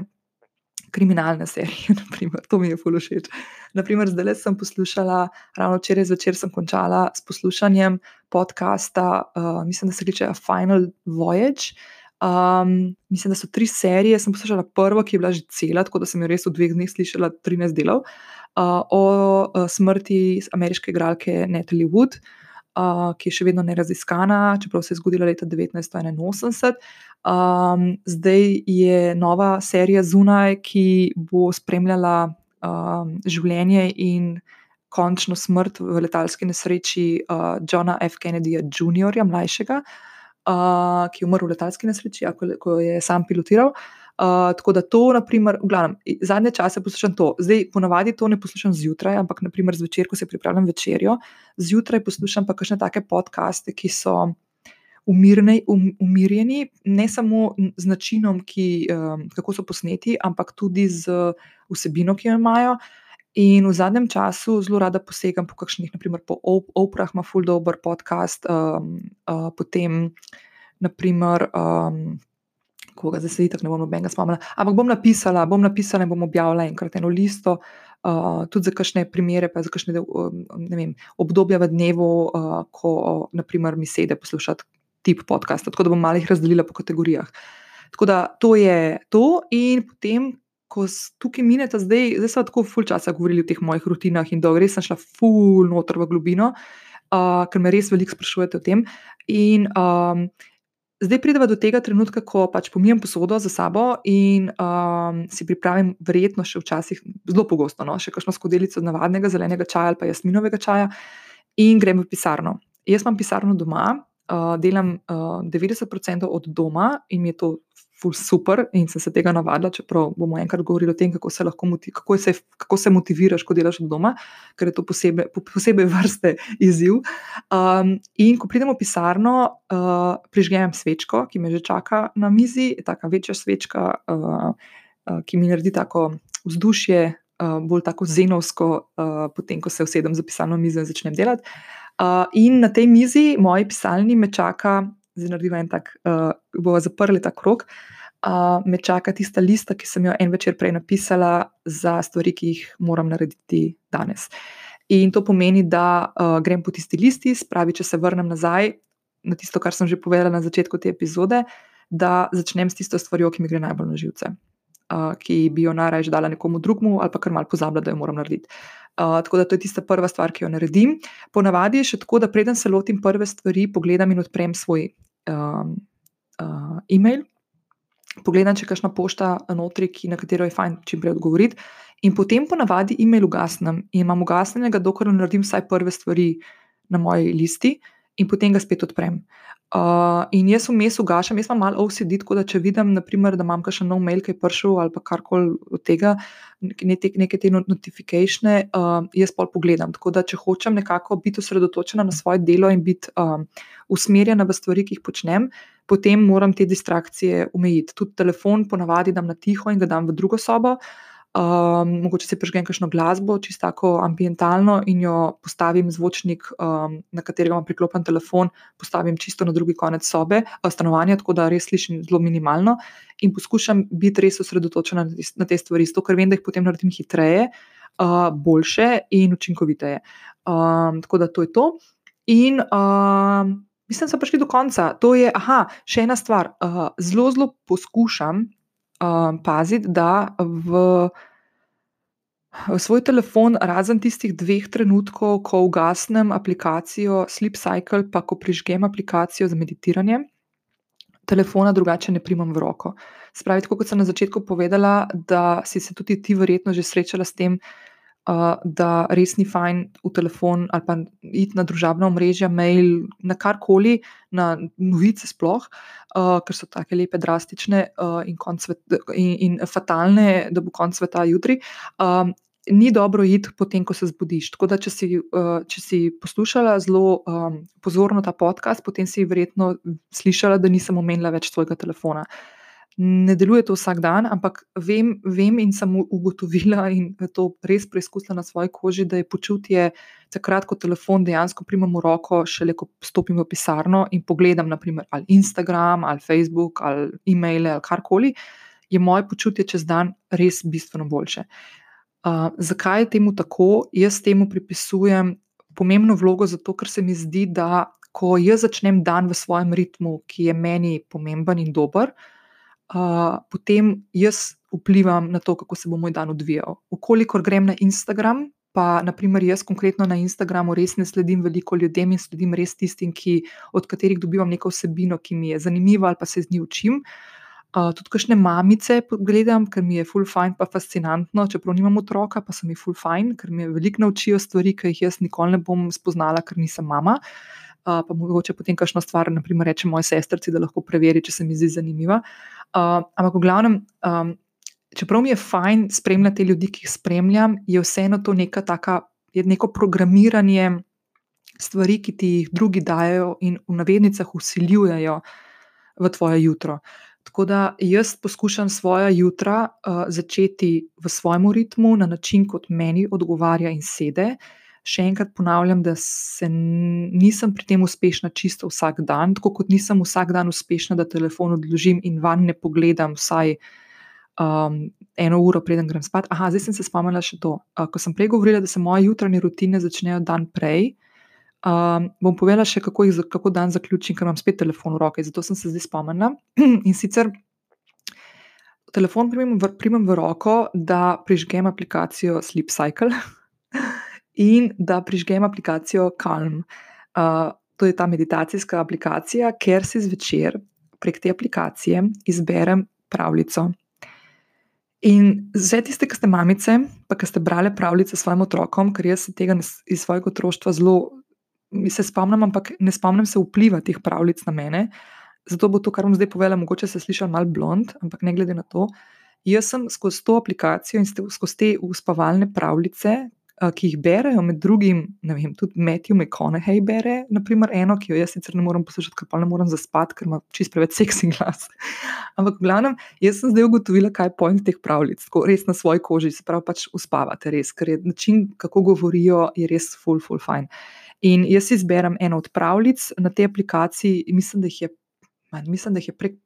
kriminalne serije. Naprimer, to mi je zelo všeč. Naprimer, zdaj sem poslušala, ravno včeraj zvečer sem končala s poslušanjem podcasta, uh, mislim, da se reče Final Voyage. Um, mislim, da so tri serije. Sem poslušala prvo, ki je bila že cela, tako da sem jo res v dveh dneh slišala 13 delov. Uh, o smrti ameriške igralke Natalie Wood, uh, ki je še vedno neraziskana, čeprav se je zgodila leta 1981. Um, zdaj je nova serija zunaj, ki bo spremljala um, življenje in končno smrt v letalski nesreči uh, Johna F. Kennedyja Jr., mlajšega, uh, ki je umrl v letalski nesreči, ja, ko, ko je sam pilotiral. Uh, Uh, tako da to, naprimer, v glavnem, zadnje čase poslušam to. Zdaj, ponavadi to ne poslušam zjutraj, ampak naprimer zvečer, ko se pripravljam večerjo, zjutraj poslušam pa kakšne take podcaste, ki so umirne, um, umirjeni, ne samo z načinom, ki, um, kako so posneti, ampak tudi z vsebino, ki jo imajo. In v zadnjem času zelo rada posegam po kakšnih, naprimer po Oprah, ima full dobro podcast, um, uh, potem naprimer. Um, koga zdaj se tako ne bom nobenega spomnila. Ampak bom napisala, bom napisala in bom objavila enkrat eno listo, uh, tudi za kakšne primere, pa za kakšne vem, obdobja v dnevu, uh, ko naprimer, mi sede poslušati tip podcasta. Tako da bom malih razdelila po kategorijah. Tako da to je to, in potem. Ko tukaj minete, zdaj, zdaj smo tako ful časa govorili o teh mojih rutinah in da res sem šla ful noter v globino, uh, ker me res veliko sprašujete o tem. In um, zdaj pridemo do tega trenutka, ko pač pomijem posodo za sabo in um, si pripravim, verjetno še včasih, zelo pogosto, no, še kakšno skodelico navadnega zelenega čaja ali pa jasminovega čaja in grem v pisarno. Jaz imam pisarno doma, uh, delam uh, 90% od doma in mi je to ful super in sem se tega navadila, čeprav bomo enkrat govorili o tem, kako se lahko kako se, kako se motiviraš, ko delaš od doma, ker je to posebej, posebej vrste izziv. Um, in ko pridemo v pisarno, uh, prižgem svečko, ki me že čaka na mizi, tako večja svečka, uh, uh, ki mi naredi tako vzdušje, uh, bolj tako zenovsko, uh, potem ko se usedem za pisarno mizo in začnem delati. Uh, in na tej mizi, moji pisalni, me čaka zdaj naredimo en tak, uh, bomo zaprli ta krok. Uh, me čaka tista lista, ki sem jo en večer prej napisala za stvari, ki jih moram narediti danes. In to pomeni, da uh, grem po tisti listi, spravi, če se vrnem nazaj na tisto, kar sem že povedala na začetku te epizode, da začnem s tisto stvarjo, ki mi gre najbolj na živce, uh, ki bi jo najraje dala nekomu drugmu ali pa kar mal pozabila, da jo moram narediti. Uh, tako da to je tista prva stvar, ki jo naredim. Ponavadi je še tako, da preden se lotim prve stvari, pogledam in odprem svoj um, uh, e-mail, pogledam, če je kakšna pošta notri, na katero je fajn čim prej odgovoriti, in potem ponavadi e-mail ugasnem in imam ugasnjenega, dokler naredim vsaj prve stvari na moji listi, in potem ga spet odprem. Uh, in jaz vmes ugašam, jaz imam malo OCD, tako da če vidim, naprimer, da imam še nov mail, ki je prišel ali karkoli od tega, neke, neke te notifikacije, uh, jaz pol pogledam. Tako da, če hočem nekako biti osredotočena na svoje delo in biti um, usmerjena v stvari, ki jih počnem, potem moram te distrakcije omejiti. Tudi telefon ponavadi dam na tiho in ga dam v drugo sobo. Um, mogoče si prižgem kakšno glasbo, čisto tako ambientalno, in jo postavim zvočnik, um, na katerega imam priklopljen telefon, postavim čisto na drugi konec sobe, uh, stanovanja, tako da res slišim zelo minimalno in poskušam biti res osredotočena na, na te stvari, zato ker vem, da jih potem naredim hitreje, uh, boljše in učinkoviteje. Um, tako da to je to. In uh, mislim, da smo prišli do konca. To je, aha, še ena stvar. Uh, zelo, zelo poskušam um, paziti, da v, v svoj telefon, razen tistih dveh trenutkov, ko ugasnem aplikacijo Sleep Cycle, pa ko prižgem aplikacijo za meditiranje, telefona drugače ne primam v roko. Spravi, kot sem na začetku povedala, da si se tudi ti verjetno že srečala s tem, da res ni fajn v telefon ali pa iti na družabna omrežja, mail, na karkoli, na novice sploh, uh, ker so tako lepe, drastične uh, in, svet, in, in fatalne, da bo konc sveta jutri. Um, Ni dobro iti potem, ko se zbudiš. Tako da, če si, če si poslušala zelo um, pozorno ta podcast, potem si verjetno slišala, da nisem omenila več svojega telefona. Ne deluje to vsak dan, ampak vem, vem in sem ugotovila, in to res preizkusila na svoji koži, da je počutje takrat, ko telefon dejansko primem v roko, šele ko stopim v pisarno in pogledam, naprimer, ali Instagram, ali Facebook, ali e-maile, ali karkoli, je moje počutje čez dan res bistveno boljše. Uh, zakaj je temu tako? Jaz temu pripisujem pomembno vlogo, zato ker se mi zdi, da ko jaz začnem dan v svojem ritmu, ki je meni pomemben in dober, uh, potem jaz vplivam na to, kako se bo moj dan odvijal. Ukolikor grem na Instagram, pa naprimer jaz konkretno na Instagramu res ne sledim veliko ljudem in sledim res tistim, ki, od katerih dobivam neko vsebino, ki mi je zanimiva ali pa se z njih učim. Uh, tudi kakšne mamice gledam, ker mi je full fajn, pa fascinantno, čeprav nimam otroka, pa so mi full fajn, ker mi veliko naučijo stvari, ki jih jaz nikoli ne bom spoznala, ker nisem mama. Uh, pa mogoče potem kakšno stvar, naprimer, reče moje sestrci, da lahko preveri, če se mi zdi zanimiva. Uh, Uh, ampak, v glavnem, um, čeprav mi je fajn spremljati ljudi, ki jih spremljam, je vseeno to neka taka, neko programiranje stvari, ki ti jih drugi dajo in v navednicah usiljujejo v tvoje jutro. Tako da jaz poskušam svoje jutra uh, začeti v svojem ritmu, na način, kot meni odgovarja in sedi. Še enkrat ponavljam, da se nisem pri tem uspešna čisto vsak dan, tako kot nisem vsak dan uspešna, da telefon odložim in van ne pogledam vsaj um, eno uro, preden grem spat. Aha, zdaj sem se spomnila še to. Uh, ko sem prej govorila, da se moje jutranje rutine začnejo dan prej, um, bom povedala še, kako, jih, kako dan zaključim, ker imam spet telefon v roki. Zato sem se zdaj spomnila. in sicer. Telefon primem v, primem v roko, da prižgem aplikacijo Sleep Cycle, in da prižgem aplikacijo Calm. Uh, to je ta meditacijska aplikacija, ker si zvečer prek te aplikacije izberem pravljico. In vse tiste, ki ste mamice, pa ki ste brali pravljice svojim otrokom, ker jaz se tega iz svojega otroštva zelo se spomnim, ampak ne spomnim se vpliva teh pravljic na mene. Zato bo to, kar bom zdaj povedala, mogoče se sliši malo blond, ampak ne glede na to. Jaz sem skozi to aplikacijo in skozi te uspavalne pravljice, ki jih berejo, med drugim, ne vem, tudi Matthew McConaughey bere, naprimer, eno, ki jo jaz sicer ne morem poslušati, ker pa ne morem zaspati, ker ima čist preveč seksi glas. Ampak, v glavnem, jaz sem zdaj ugotovila, kaj je point teh pravljic, tako res na svoji koži, se pravi, pač uspavate res, ker je način, kako govorijo, je res full, full fine. In jaz izberem eno od pravljic na tej aplikaciji, mislim, da jih je, mislim, da jih je prek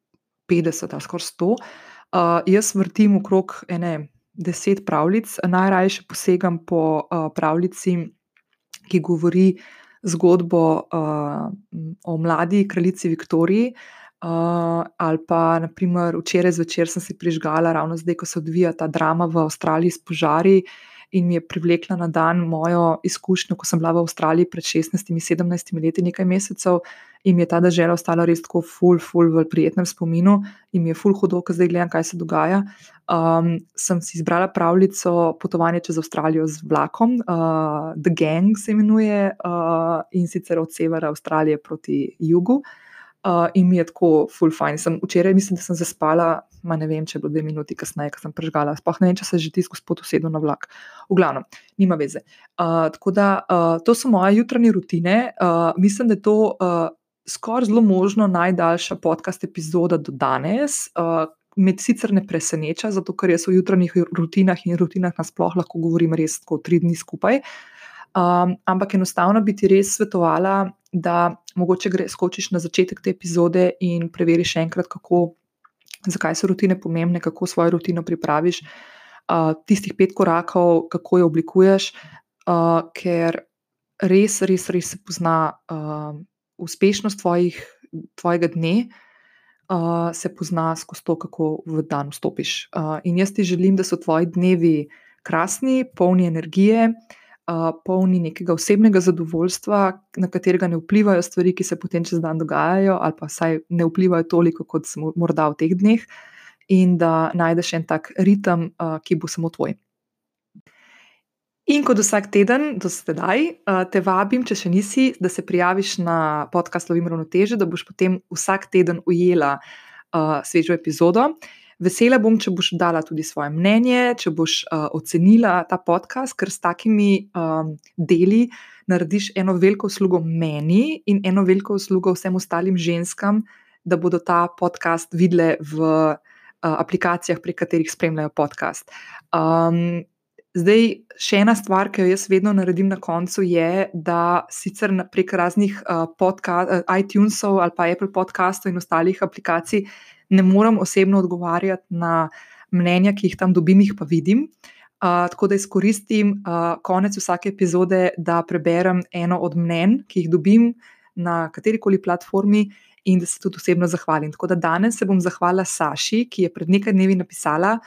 50 ali skoraj 100. Uh, jaz vrtim okrog ene deset pravljic, najraje posegam po uh, pravljici, ki govori zgodbo uh, o mladi kraljici Viktoriji. Uh, ali pa, naprimer, včeraj zvečer sem si prižgala, ravno zdaj, ko se odvija ta drama v Avstraliji s požari, in mi je privlekla na dan mojo izkušnjo, ko sem bila v Avstraliji pred 16-17 leti, nekaj mesecev, in mi je ta država ostala res tako, full, full, v prijetnem spominu, in mi je full hudo, ker zdaj gledam, kaj se dogaja. Um, sem si izbrala pravljico Potovanje čez Avstralijo z vlakom, uh, The Gang se imenuje, uh, in sicer od severa Avstralije proti jugu. Uh, in mi je tako, full fine. Sem, včeraj mislim, da sem zaspala, ma ne vem, če bo dve minuti kasneje, ko sem prežgala. Sploh ne vem, če se že tisto gospod usedel na vlak. V glavnem, nima veze. Uh, tako da uh, to so moje jutranje rutine. Uh, mislim, da je to uh, skoraj zelo možno najdaljša podcast epizoda do danes. Uh, Med sicer ne preseneča, zato ker jaz v jutranjih rutinah in rutinah nasploh lahko govorim res tako tri dni skupaj. Um, ampak enostavno bi ti res svetovala, da mogoče gre skočiš na začetek te epizode in preveriš še enkrat, kako, zakaj so rutine pomembne, kako svojo rutino pripraviš, uh, tistih pet korakov, kako jo oblikuješ, uh, ker res, res, res se pozna uh, uspešnost tvojih, tvojega dne. Uh, se pozna skozi to, kako v dan vstopiš. Uh, in jaz ti želim, da so tvoji dnevi krasni, polni energije, uh, polni nekega osebnega zadovoljstva, na katerega ne vplivajo stvari, ki se potem čez dan dogajajo, ali pa vsaj ne vplivajo toliko, kot smo morda v teh dneh, in da najdeš en tak ritem, ki bo samo tvoj. In kot vsak teden, do sedaj, te vabim, če še nisi, da se prijaviš na podcast Lovim Ravnoteže, da boš potem vsak teden ujela uh, svežo epizodo. Vesela bom, če boš dala tudi svoje mnenje, če boš uh, ocenila ta podcast, ker s takimi um, deli narediš eno veliko uslugo meni in eno veliko uslugo vsem ostalim ženskam, da bodo ta podcast videle v uh, aplikacijah, prek katerih spremljajo podcast. Um, zdaj, še ena stvar, ki jo jaz vedno naredim na koncu, je, da sicer prek raznih uh, podcast, uh, iTunesov ali pa Apple podcastov in ostalih aplikacij ne morem osebno odgovarjati na mnenja, ki jih tam dobim, jih pa vidim. Uh, tako da izkoristim uh, konec vsake epizode, da preberem eno od mnen, ki jih dobim na kateri koli platformi, in da se tudi osebno zahvalim. Tako da danes se bom zahvalila Saši, ki je pred nekaj dnevi napisala: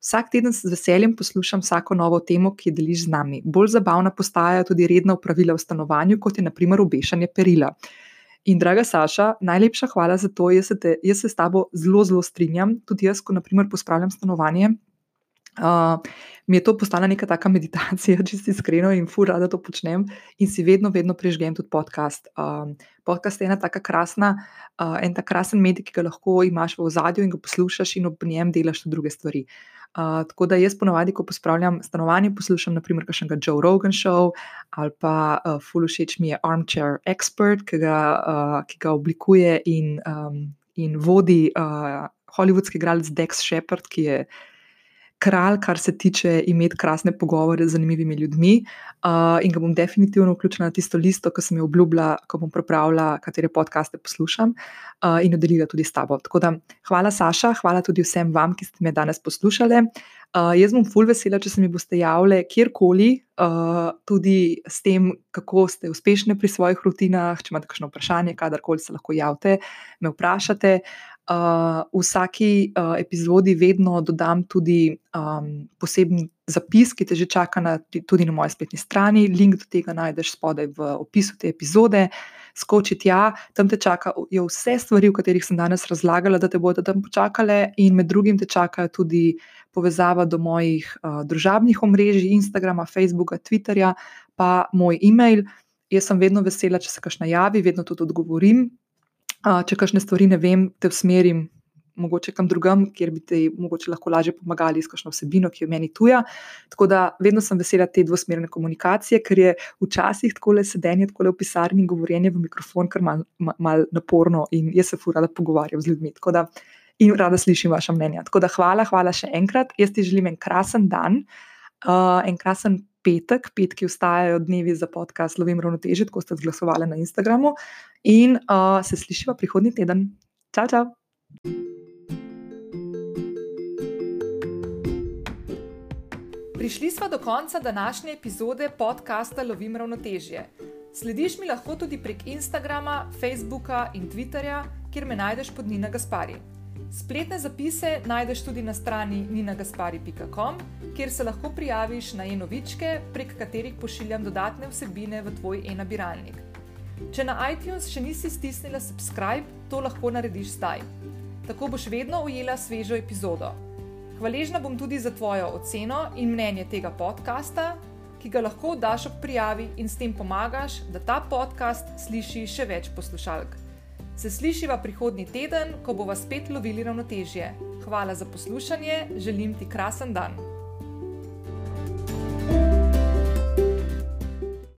Vsak teden z veseljem poslušam vsako novo temo, ki jo deliš z nami. Bolj zabavna postajajo tudi redna upravila v stanovanju, kot je naprimer obešanje perila. In, draga Saša, najlepša hvala za to. Jaz se, te, jaz se s tabo zelo, zelo strinjam. Tudi jaz, ko naprimer pospravljam stanovanje, uh, mi je to postala neka taka meditacija, če si iskreno in fura, da to počnem. In si vedno, vedno prežgem tudi podcast. Um, podcast je ena taka krasna, uh, en tak krasen medij, ki ga lahko imaš v ozadju in ga poslušaš, in ob njem delaš tudi druge stvari. Uh, tako da jaz ponovadi, ko pospravljam stanovanje, poslušam naprimer kakšnega Joe Rogan show ali pa uh, Full Všeč mi je Armchair Expert, ki ga, uh, ki ga oblikuje in, um, in vodi uh, hollywoodski igralec Dex Shepard, ki je kralj, kar se tiče imeti krasne pogovore z zanimivimi ljudmi. Uh, in ga bom definitivno vključila na tisto listo, ki sem jo obljubila, ko bom pripravila, katere podcaste poslušam uh, in jo delila tudi s tabo. Tako da hvala, Saša, hvala tudi vsem vam, ki ste me danes poslušali. Uh, jaz bom full vesela, če se mi boste javljali kjerkoli, uh, tudi s tem, kako ste uspešni pri svojih rutinah. Če imate kakšno vprašanje, kadarkoli se lahko javite, me vprašate. Uh, v vsaki uh, epizodi vedno dodam tudi um, poseben zapis, ki te že čaka na, tudi na moji spletni strani. Link do tega najdeš spodaj v opisu te epizode. skoči tja, tam te čakajo vse stvari, o katerih sem danes razlagala, da te bodo tam počakale, in med drugim te čakajo tudi povezava do mojih uh, družabnih omrežij, Instagrama, Facebooka, Twitterja, pa moj e-mail. Jaz sem vedno vesela, če se kaj najavi, vedno tudi odgovorim. Če kakšne stvari ne vem, te usmerim mogoče kam drugam, kjer bi ti lahko lažje pomagali kakšno vsebino, ki je meni tuja. Tako da vedno sem vesela te dvosmerne komunikacije, ker je včasih tako le sedenje, tako le v pisarni in govorjenje v mikrofon, kar mal, mal naporno in jaz se fura, da pogovarjam z ljudmi. Da, in rada slišim vaše mnenja. Tako da hvala, hvala še enkrat. Jaz ti želim en krasen dan, uh, en krasen. Petek, petki vstajajo dnevi za podcast Lovim ravnoteže, tako ste zglasovali na Instagramu. In uh, se slišiva prihodnji teden. Čau, čau! Prišli smo do konca današnje epizode podcasta Lovim ravnotežje. Slediš mi lahko tudi prek Instagrama, Facebooka in Twitterja, kjer me najdeš pod Nina Gaspari. Spletne zapise najdeš tudi na strani ninagaspari.com, kjer se lahko prijaviš na e-novičke, prek katerih pošiljam dodatne vsebine v tvoj e-nabiralnik. Če na iTunes še nisi stisnila subscribe, to lahko narediš zdaj. Tako boš vedno ujela svežo epizodo. Hvaležna bom tudi za tvojo oceno in mnenje tega podcasta, ki ga lahko daš ob prijavi in s tem pomagaš, da ta podcast sliši še več poslušalk. Se slišiva prihodnji teden, ko bova spet lovili ravnotežje. Hvala za poslušanje, želim ti krasen dan.